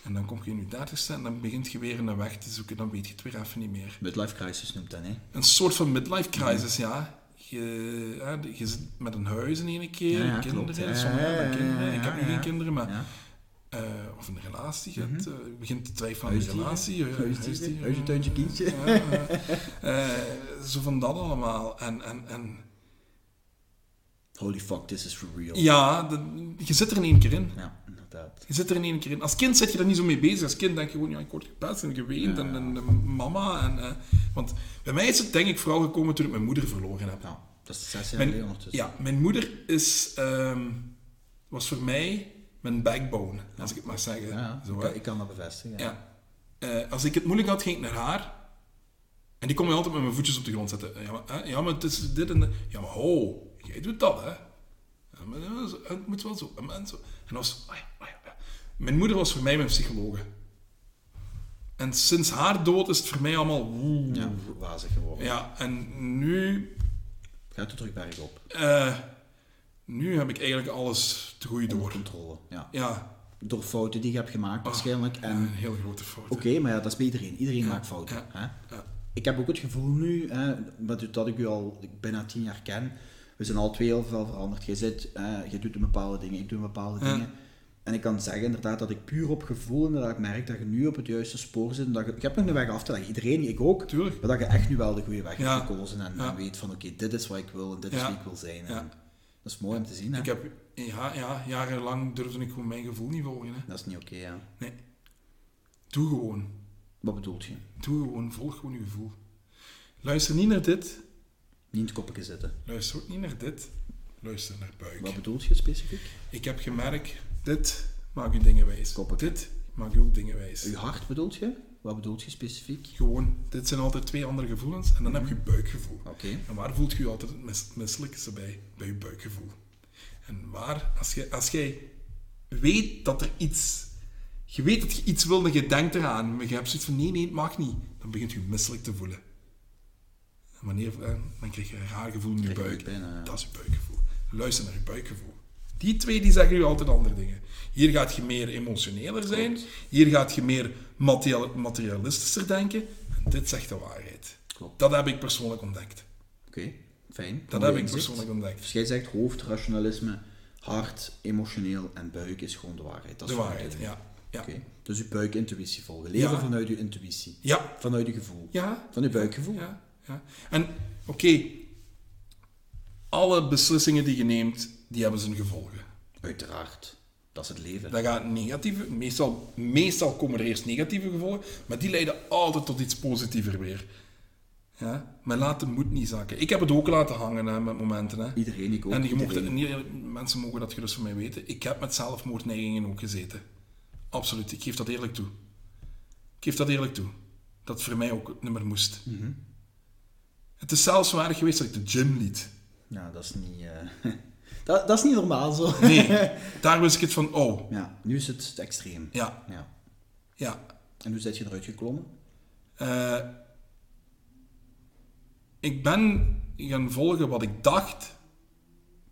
En dan kom je in je dertigste en dan begint je weer een weg te zoeken. Dan weet je het weer even niet meer. Midlife crisis noemt dat, hè? Een soort van midlife crisis, ja. je, je zit met een huis in één keer, Ja, kinderen, ja, kinderen. Ik heb nu geen kinderen, maar... Eh, of een relatie, je, Mhm. eh, begint te twijfelen aan je relatie. eh, huisje, tuintje, kindje. zo van dat allemaal. En, en, en Holy fuck, this is for real. ja, de- je zit er in één keer in. Ja, inderdaad. Je zit er in één keer in. Als kind zit je er niet zo mee bezig. Als kind denk je gewoon, ja, ik word gepest en geweend Ja. en, en, en mama. En, eh, want bij mij is het denk ik vooral gekomen toen ik mijn moeder verloren heb. Nou, dat is zes jaar geleden ondertussen. ja, mijn moeder is, ehm, was voor mij mijn backbone, als ik het maar zeg. Ja, ja. Zo, ik, kan, ik kan dat bevestigen. Ja. Ja. Eh, als ik het moeilijk had, ging ik naar haar. En die kon mij altijd met mijn voetjes op de grond zetten. Ja, maar, hè, ja, maar het is dit en dat. Ja, maar ho, jij doet dat, hè. Ja, maar het moet wel zo. En zo. En dat was... ah ja, ah ja, ja. Mijn moeder was voor mij mijn psychologe. En sinds haar dood is het voor mij allemaal... woe. Ja, wazig geworden. Ja, en nu... Gaat er terug bergop. eh, nu heb ik eigenlijk alles te goed Onder door. controle. Ja. Ja, Door fouten die je hebt gemaakt waarschijnlijk. En een heel grote fout. Oké, maar ja, dat is bij iedereen. Iedereen Ja, maakt fouten. ja, Hè? Ik heb ook het gevoel nu, hè, dat, dat ik u al bijna tien jaar ken, we zijn al twee heel veel veranderd. Jij, zit, hè, jij doet een bepaalde dingen, ik doe bepaalde Ja. dingen. En ik kan zeggen inderdaad dat ik puur op gevoel inderdaad merk dat je nu op het juiste spoor zit. En dat je, je hebt nog een weg af te leggen, iedereen, ik ook. Tuurlijk. Maar dat je echt nu wel de goede weg Ja. hebt gekozen en, Ja. en weet van oké, dit is wat ik wil en dit is wie ik wil zijn. Ja. En dat is mooi om te zien. Hè? Ik heb, ja, ja, jarenlang durfde ik gewoon mijn gevoel niet volgen. Hè. Dat is niet oké, ja. Nee. Doe gewoon. Wat bedoelt je? Doe gewoon. Volg gewoon je gevoel. Luister niet naar dit. Niet in het koppetje zitten. Luister ook niet naar dit. Luister naar buik. Wat bedoelt je specifiek? Ik heb gemerkt, dit maakt je dingen wijs. Koppetje. Dit maakt je ook dingen wijs. Uw hart bedoelt je? Wat bedoelt je specifiek? Gewoon, dit zijn altijd twee andere gevoelens. En dan heb je buikgevoel. Oké. En waar voelt je je altijd het mis, misselijkste bij? Bij je buikgevoel. En waar, als, je, als jij weet dat er iets... Je weet dat je iets wil en je denkt eraan, maar je hebt zoiets van nee, nee, het mag niet. Dan begint je je misselijk te voelen. Wanneer, eh, dan krijg je een raar gevoel in je Krijg je buik. ja. Dat is je buikgevoel. Luister naar je buikgevoel. Die twee die zeggen je altijd andere dingen. Hier gaat je meer emotioneler zijn. Klopt. Hier gaat je meer material- materialistischer denken. En dit zegt de waarheid. Klopt. Dat heb ik persoonlijk ontdekt. Oké, fijn. Dat heb ik persoonlijk ontdekt. Dus jij zegt hoofd, rationalisme, hart, emotioneel en buik is gewoon de waarheid. Dat is De waarheid, ja. Ja. Oké. Dus uw buikintuïtie volgen. Leven Ja. vanuit uw intuïtie. Ja. Vanuit uw gevoel. Ja. Van uw buikgevoel. Ja. Ja. En, oké, alle beslissingen die je neemt, die hebben zijn gevolgen. Uiteraard. Dat is het leven. Dat gaat negatieve, meestal, meestal komen er eerst negatieve gevolgen, maar die leiden altijd tot iets positiever weer. Ja? Maar laat de moed niet zakken. Ik heb het ook laten hangen hè, met momenten. Hè. Iedereen, ik ook. En je mocht, iedereen. niet, mensen mogen dat gerust van mij weten. Ik heb met zelfmoordneigingen ook gezeten. Absoluut, ik geef dat eerlijk toe. Ik geef dat eerlijk toe. Dat voor mij ook niet meer moest. Mhm. Het is zelfs erg geweest dat ik de gym liet. Ja, dat is niet... eh, dat, dat is niet normaal zo. Nee, daar wist ik het van, oh, Ja, nu is het extreem. ja, Ja. ja. En hoe zit je eruit geklommen? Eh, ik ben gaan volgen wat ik dacht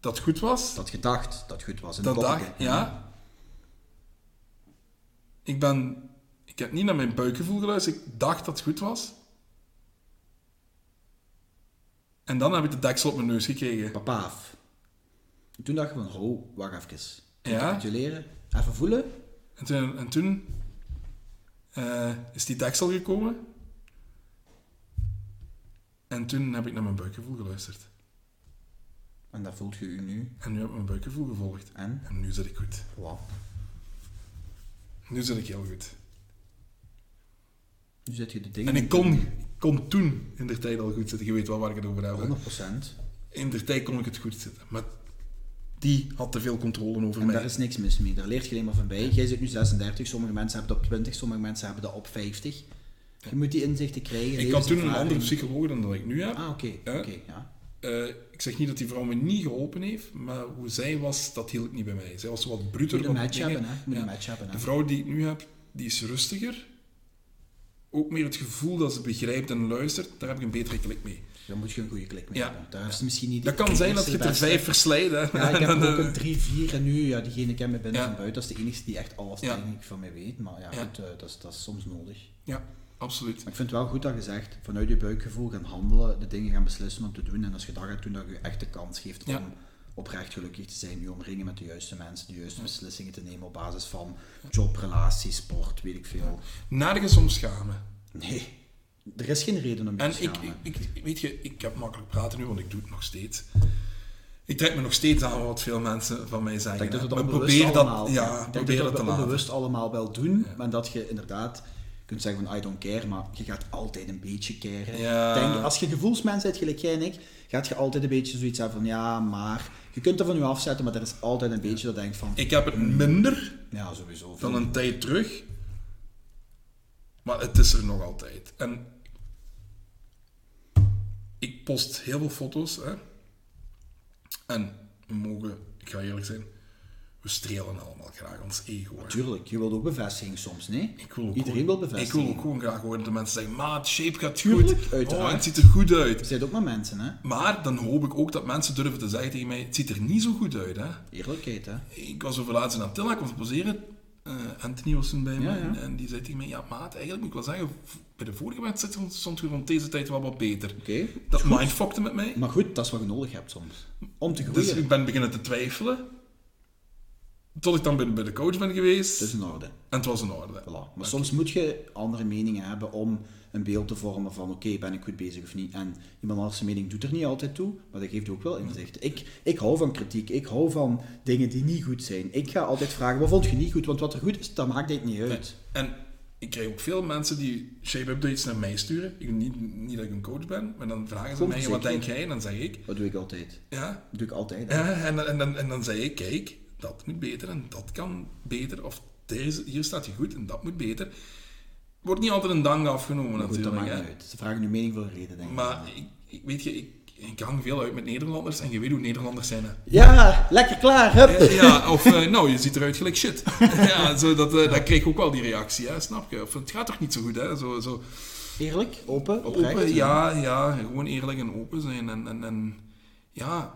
dat goed was. Dat gedacht dat goed was in Dat dacht, ja. Ik ben... Ik heb niet naar mijn buikgevoel geluisterd. Ik dacht dat het goed was. En dan heb ik de deksel op mijn neus gekregen. Papaaf. Toen dacht je van, ho, wacht even. Ja. Capituleren. Even voelen. En toen, en toen eh, is die deksel gekomen. En toen heb ik naar mijn buikgevoel geluisterd. En dat voelt je u nu. En nu heb ik mijn buikgevoel gevolgd. En? En nu zit ik goed. Voilà. Nu zit ik heel goed. Nu zit je de dingen... En ik kon, ik kon toen in de tijd al goed zitten. Je weet wel waar ik het over heb. hè. 100%. In de tijd kon ik het goed zitten. Maar die had te veel controle over En mij. daar is niks mis mee. Daar leert je alleen maar van bij. Jij zit nu 36, sommige mensen hebben dat op 20, sommige mensen hebben dat op 50. Je moet die inzichten krijgen. ik had toen een andere psycholoog dan dat ik nu heb. Ah, oké. Ja. oké, ja. Eh, ik zeg niet dat die vrouw me niet geholpen heeft, maar hoe zij was, dat hield niet bij mij. Zij was wat bruter. moet een match hebben, hè. Moet een match hebben, hè. De vrouw die ik nu heb, die is rustiger. Ook meer het gevoel dat ze begrijpt en luistert. Daar heb ik een betere klik mee. Daar moet je een goede klik mee Ja. hebben. Daar is misschien niet Dat kan zijn dat je er vijf verslijt. hè. Ja, ik heb En, ook eh, een 3, 4 en nu, ja, diegene ken me binnen Ja. van buiten. Dat is de enige die echt alles Ja. techniek van mij weet. Maar ja, Ja. goed, eh, dat, is, dat is soms nodig. Ja, absoluut. Maar ik vind het wel goed dat je zegt, vanuit je buikgevoel gaan handelen, de dingen gaan beslissen om te doen. En als je dat gaat doen, dat je echt de kans geeft Ja. om oprecht gelukkig te zijn, je omringen met de juiste mensen, de juiste beslissingen te nemen op basis van job, relatie, sport, weet ik veel. Nergens om schamen. Nee, er is geen reden om je En te schamen. ik, ik- weet je, ik heb makkelijk praten nu, want ik doe het nog steeds. Ik trek me nog steeds aan wat veel mensen van mij zeggen. Ik denk dat we probeer allemaal, dat, ja, ik denk probeer dat dat onbewust allemaal wel doen, maar dat je inderdaad kunt zeggen van I don't care, maar je gaat altijd een beetje caren. Ja. Denk, als je gevoelsmens bent, gelijk jij en ik, gaat je altijd een beetje zoiets hebben van ja, maar... Je kunt er van je afzetten, maar er is altijd een beetje dat denkt van... Ik heb het minder Ja, sowieso. dan een tijd terug, maar het is er nog altijd. En ik post heel veel foto's, hè. En we mogen, ik ga eerlijk zijn, we strelen allemaal graag ons ego. Tuurlijk, je wilt ook bevestiging soms, nee? Ik wil ook Iedereen gewoon- wil bevestiging. Ik wil ook gewoon graag horen dat de mensen zeggen, maat, shape gaat Tuurlijk, goed. uiteraard. Oh, het ziet er goed uit. Je zit ook maar mensen, hè? Maar dan hoop ik ook dat mensen durven te zeggen tegen mij, het ziet er niet zo goed uit. Hè. Eerlijkheid, hè? Ik was over laatst in Attila, ik was te poseren. Eh, Anthony was toen bij Ja, me ja. en die zei tegen mij, ja maat, eigenlijk moet ik wel zeggen, bij de vorige wedstrijd stond je rond deze tijd wel wat beter. Oké. Dat mindfuckte met mij. Maar goed, dat is wat je nodig hebt soms. Om te Dus groeien. ik ben beginnen te twijfelen. Tot ik dan bij, bij de coach ben geweest. Het is in orde. En het was in orde. Voilà. Maar soms moet je andere meningen hebben om een beeld te vormen van oké, ben ik goed bezig of niet. En iemand anders mening doet er niet altijd toe, maar dat geeft ook wel inzicht. Ik, ik hou van kritiek, ik hou van dingen die niet goed zijn. Ik ga altijd vragen, wat vond je niet goed? Want wat er goed is, dat maakt dit niet uit. En ik krijg ook veel mensen die shape-updates naar mij sturen. Ik, niet, niet dat ik een coach ben, maar dan vragen ze mij, wat denk jij? En dan zeg ik, Dat doe ik altijd. ja. Dat doe ik altijd. ja en, en, dan- en dan zeg ik, kijk, dat moet beter en dat kan beter. Of deze, hier staat je goed en dat moet beter. Wordt niet altijd een dank afgenomen goed, dat natuurlijk. maakt hè. niet uit. Ze vragen nu mening voor een reden, denk ik. Maar ik, ik weet je, ik, ik hang veel uit met Nederlanders en je weet hoe Nederlanders zijn. Hè. Ja, lekker klaar, hup! Ja, of eh, nou, je ziet eruit gelijk shit. ja, zo, dat, eh, dat kreeg ik ook wel die reactie, hè, snap je? Of het gaat toch niet zo goed, hè? Zo, zo Eerlijk, open, oprecht. open, ja, ja, gewoon eerlijk en open zijn. En, en, en ja,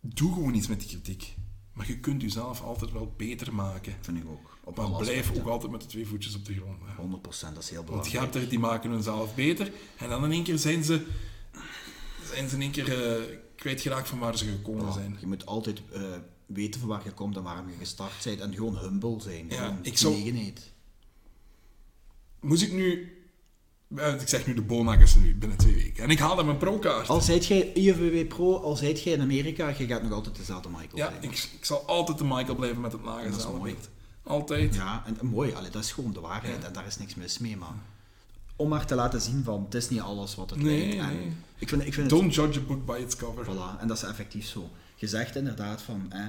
doe gewoon iets met die kritiek. Maar je kunt jezelf altijd wel beter maken. Vind ik ook. Op Maar blijf aspecten. ook altijd met de twee voetjes op de grond. Hè. 100%, dat is heel Want belangrijk. je hebt er die maken hunzelf beter. En dan in één keer zijn ze, zijn ze in één keer eh, kwijtgeraakt van waar ze gekomen zijn. Je moet altijd eh, weten van waar je komt en waarom je gestart bent. En gewoon humble zijn. Ja, ik zou-. Moest ik nu... eh, Ik zeg nu de Bonakkers nu, binnen twee weken. En ik haal dan mijn pro-kaart. Al zijt jij IFBB Pro, al zijt jij in Amerika, je gaat nog altijd dezelfde Michael Ja, blijven. ik, ik zal altijd de Michael blijven met het lage Dat is mooi. Altijd. Ja, en mooi, allee, dat is gewoon de waarheid Ja. en daar is niks mis mee. Maar om maar te laten zien van, het is niet alles wat het Nee, lijkt. En nee. Ik vind, ik vind het Don't judge a book by its cover. Voilà, en dat is effectief zo. Je zegt inderdaad van, hè,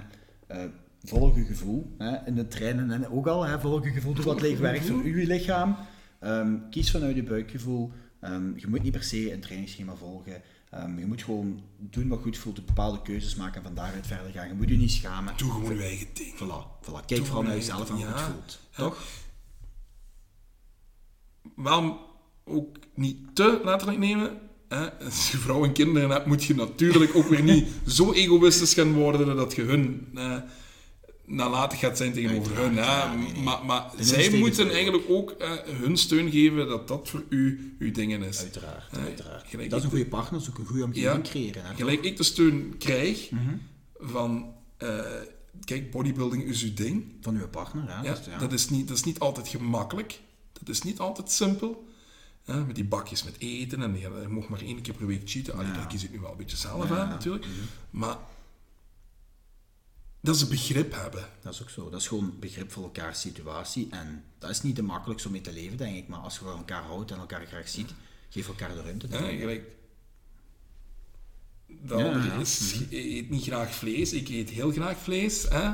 eh, volg je gevoel. Hè, in de treinen en ook al, hè, volg je gevoel, doe wat je werkt voor uw lichaam. Ehm, kies vanuit je buikgevoel. Ehm, je moet niet per se een trainingsschema volgen. Ehm, je moet gewoon doen wat goed voelt, bepaalde keuzes maken en van daaruit verder gaan. Je moet je niet schamen. Doe gewoon je eigen ding. Voilà, voilà. Kijk vooral naar je jezelf en hoe eigen het voelt. Toch? Waarom ook niet te letterlijk nemen? Hè? Als je vrouw en kinderen hebt, moet je natuurlijk ook weer niet zo egoïstisch gaan worden dat je hun eh, nalatig gaat zijn tegenover hun. Hè? ja, nee, nee. Maar, maar zij moeten eigenlijk ook eh, hun steun geven dat dat voor u uw dingen is. Uiteraard, uiteraard. Dat is een goede partner, dat is ook een goede omgeving Ja. creëren. Hè, Gelijk ik de steun krijg Mhm. van... eh, kijk, bodybuilding is uw ding. Van uw partner, hè. Ja, dus, ja. Dat, is niet, dat is niet altijd gemakkelijk. Dat is niet altijd simpel. Hè, met die bakjes met eten en ja, je mag maar één keer per week cheaten. Allee, Ja. daar kies ik nu wel een beetje zelf Ja. aan natuurlijk. Maar dat ze begrip hebben. Dat is ook zo. Dat is gewoon begrip voor elkaars situatie. En dat is niet de makkelijkste om mee te leven, denk ik. Maar als je van elkaar houdt en elkaar graag ziet, geef elkaar de ruimte. Ik. gelijk, Ja, andere ja. is, je eet niet graag vlees. Ik eet heel graag vlees. Hè?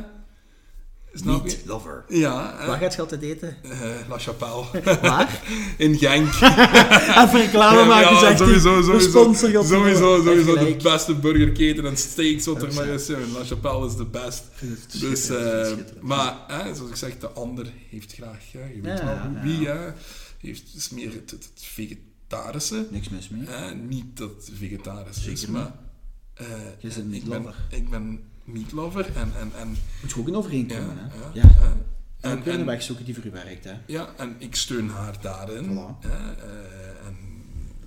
Snap Meat je? lover. Ja, hè? Waar gaat je altijd eten? Eh, La Chapelle. Waar? In Genk. Even reclame maken, ja, zegt sowieso, De sowieso. Sowieso. De beste burgerketen en steaks wat er maar is. La Chapelle is de best. Dus, eh, schitterend. maar hè, zoals ik zeg, de ander heeft graag, ja, je weet Ja, wel ja, wie, hè, heeft is meer het, het, het vegetarische. Niks mis mee. hè, niet dat vegetarisch is, Zeker maar eh, Je bent ik, ben, meatlover. ik ben meatlover en, en, en Moet je ook in ja, overeenkomen, hè? ja, En, kunnen een weg zoeken die voor u werkt. Hè? Ja, en ik steun haar daarin. Voilà. Hè, eh, en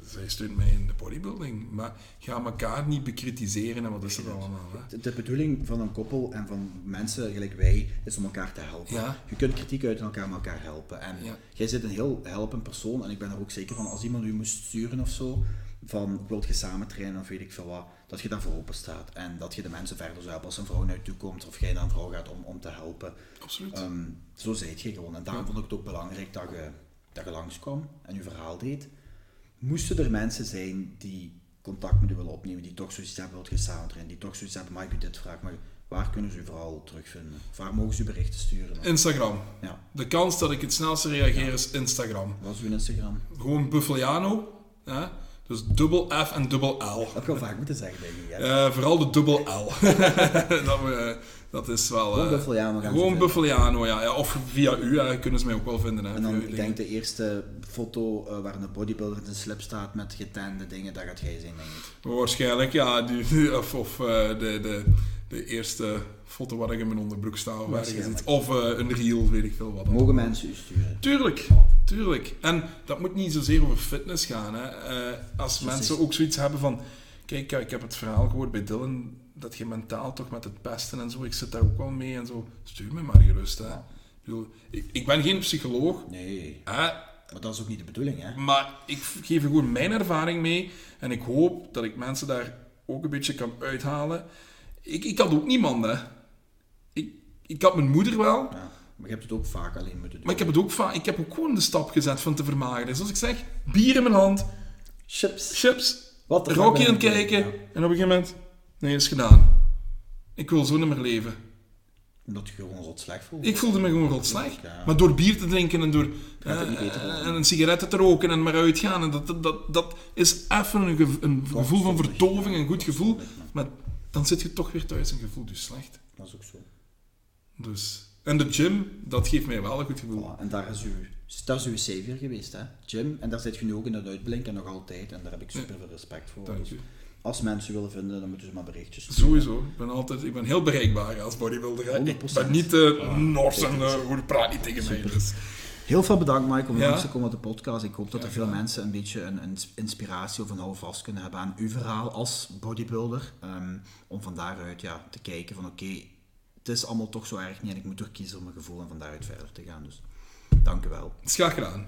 zij steunt mij in de bodybuilding. Maar ga elkaar niet bekritiseren en wat is er allemaal. Hè? De, bedoeling van een koppel en van mensen gelijk wij is om elkaar te helpen. Ja. Je kunt kritiek uit en elkaar met elkaar helpen. En jij zit een heel helpend persoon en ik ben er ook zeker van als iemand u moest sturen of zo, van wilt je samen trainen of weet ik veel wat, dat je daarvoor open staat en dat je de mensen verder zou helpen als een vrouw naar je toe komt of jij naar een vrouw gaat om, om te helpen. Absoluut. Ehm, zo zijt je gewoon. En daarom vond ik het ook belangrijk dat je, dat je langskwam en je verhaal deed. Moesten er mensen zijn die contact met u willen opnemen, die toch zoiets hebben, wilt je samen die toch zoiets hebben, mag ik u dit vragen, maar waar kunnen ze uw verhaal terugvinden? Of waar mogen ze uw berichten sturen? Instagram. Ja, De kans dat ik het snelste reageer is Instagram. wat is uw Instagram? Gewoon Buffaliano. Hè? Dus dubbel F en dubbel L. Dat heb ik wel vaak moeten zeggen, denk ik. Eh, vooral de dubbel L. dat, we- dat is wel... Gewoon eh, Buffaliano gaan Gewoon. Buffaliano, ja. ja. Of via u, hè, kunnen ze mij ook wel vinden. Hè, En dan, ik denk de eerste foto eh, waar een bodybuilder in zijn slip staat met getande dingen, dat gaat jij zijn, denk ik. Waarschijnlijk, ja. Die, of of eh, de, de, de eerste foto waar ik in mijn onderbroek sta. Of, ergens of eh, een reel, weet ik veel wat. Mogen mensen u sturen? Tuurlijk, tuurlijk. En dat moet niet zozeer over fitness gaan. Hè. Eh, als mensen ook zoiets hebben van... Kijk, ik heb het verhaal gehoord bij Dylan, dat je mentaal toch met het pesten en zo, ik zit daar ook wel mee en zo. Stuur me maar gerust. Hè. Ik, bedoel, ik, ik ben geen psycholoog, Nee, hè, maar dat is ook niet de bedoeling, hè? maar ik geef gewoon mijn ervaring mee en ik hoop dat ik mensen daar ook een beetje kan uithalen. Ik, ik had ook niemand, hè. Ik, ik had mijn moeder wel, Ja. Maar je hebt het ook vaak alleen moeten doen. maar ik heb het ook vaak, ik heb ook gewoon de stap gezet van te vermageren. Zoals ik zeg, bier in mijn hand, Chips. chips, Wat Rocky aan het kijken Ja. en op een gegeven moment, nee, is gedaan. Ik wil zo niet meer leven. Omdat je gewoon rot slecht voelt. Ik voelde me gewoon rot slecht. Ja. Maar door bier te drinken en door eh, en een sigaretten te roken en maar uitgaan, en dat, dat, dat, dat is even een, een gevoel van vertoving, een goed gevoel. Maar dan zit je toch weer thuis en je voelt je slecht. Dat is ook zo. Dus. En de gym, dat geeft mij wel een goed gevoel. Voilà. En daar is, uw, daar is uw savior geweest, hè? Jim. En daar zit je nu ook in het uitblinken, nog altijd. En daar heb ik super veel respect voor. Dank Dus als mensen willen vinden, dan moeten ze maar berichtjes sturen. Sowieso. Ik ben, altijd, ik ben heel bereikbaar als bodybuilder. hè. Ik 100%. ben niet uh, Ah, Nors en zeker. uh, hoe praat niet tegen mij. Dus. Heel veel bedankt, Mike, om langs te komen op de podcast. Ik hoop dat er veel mensen een beetje een, een inspiratie of een houvast kunnen hebben aan uw verhaal als bodybuilder. Ehm, om van daaruit ja, te kijken van oké, het is allemaal toch zo erg niet en ik moet er kiezen om mijn gevoel en van daaruit verder te gaan. Dus dank u wel. Het is graag gedaan.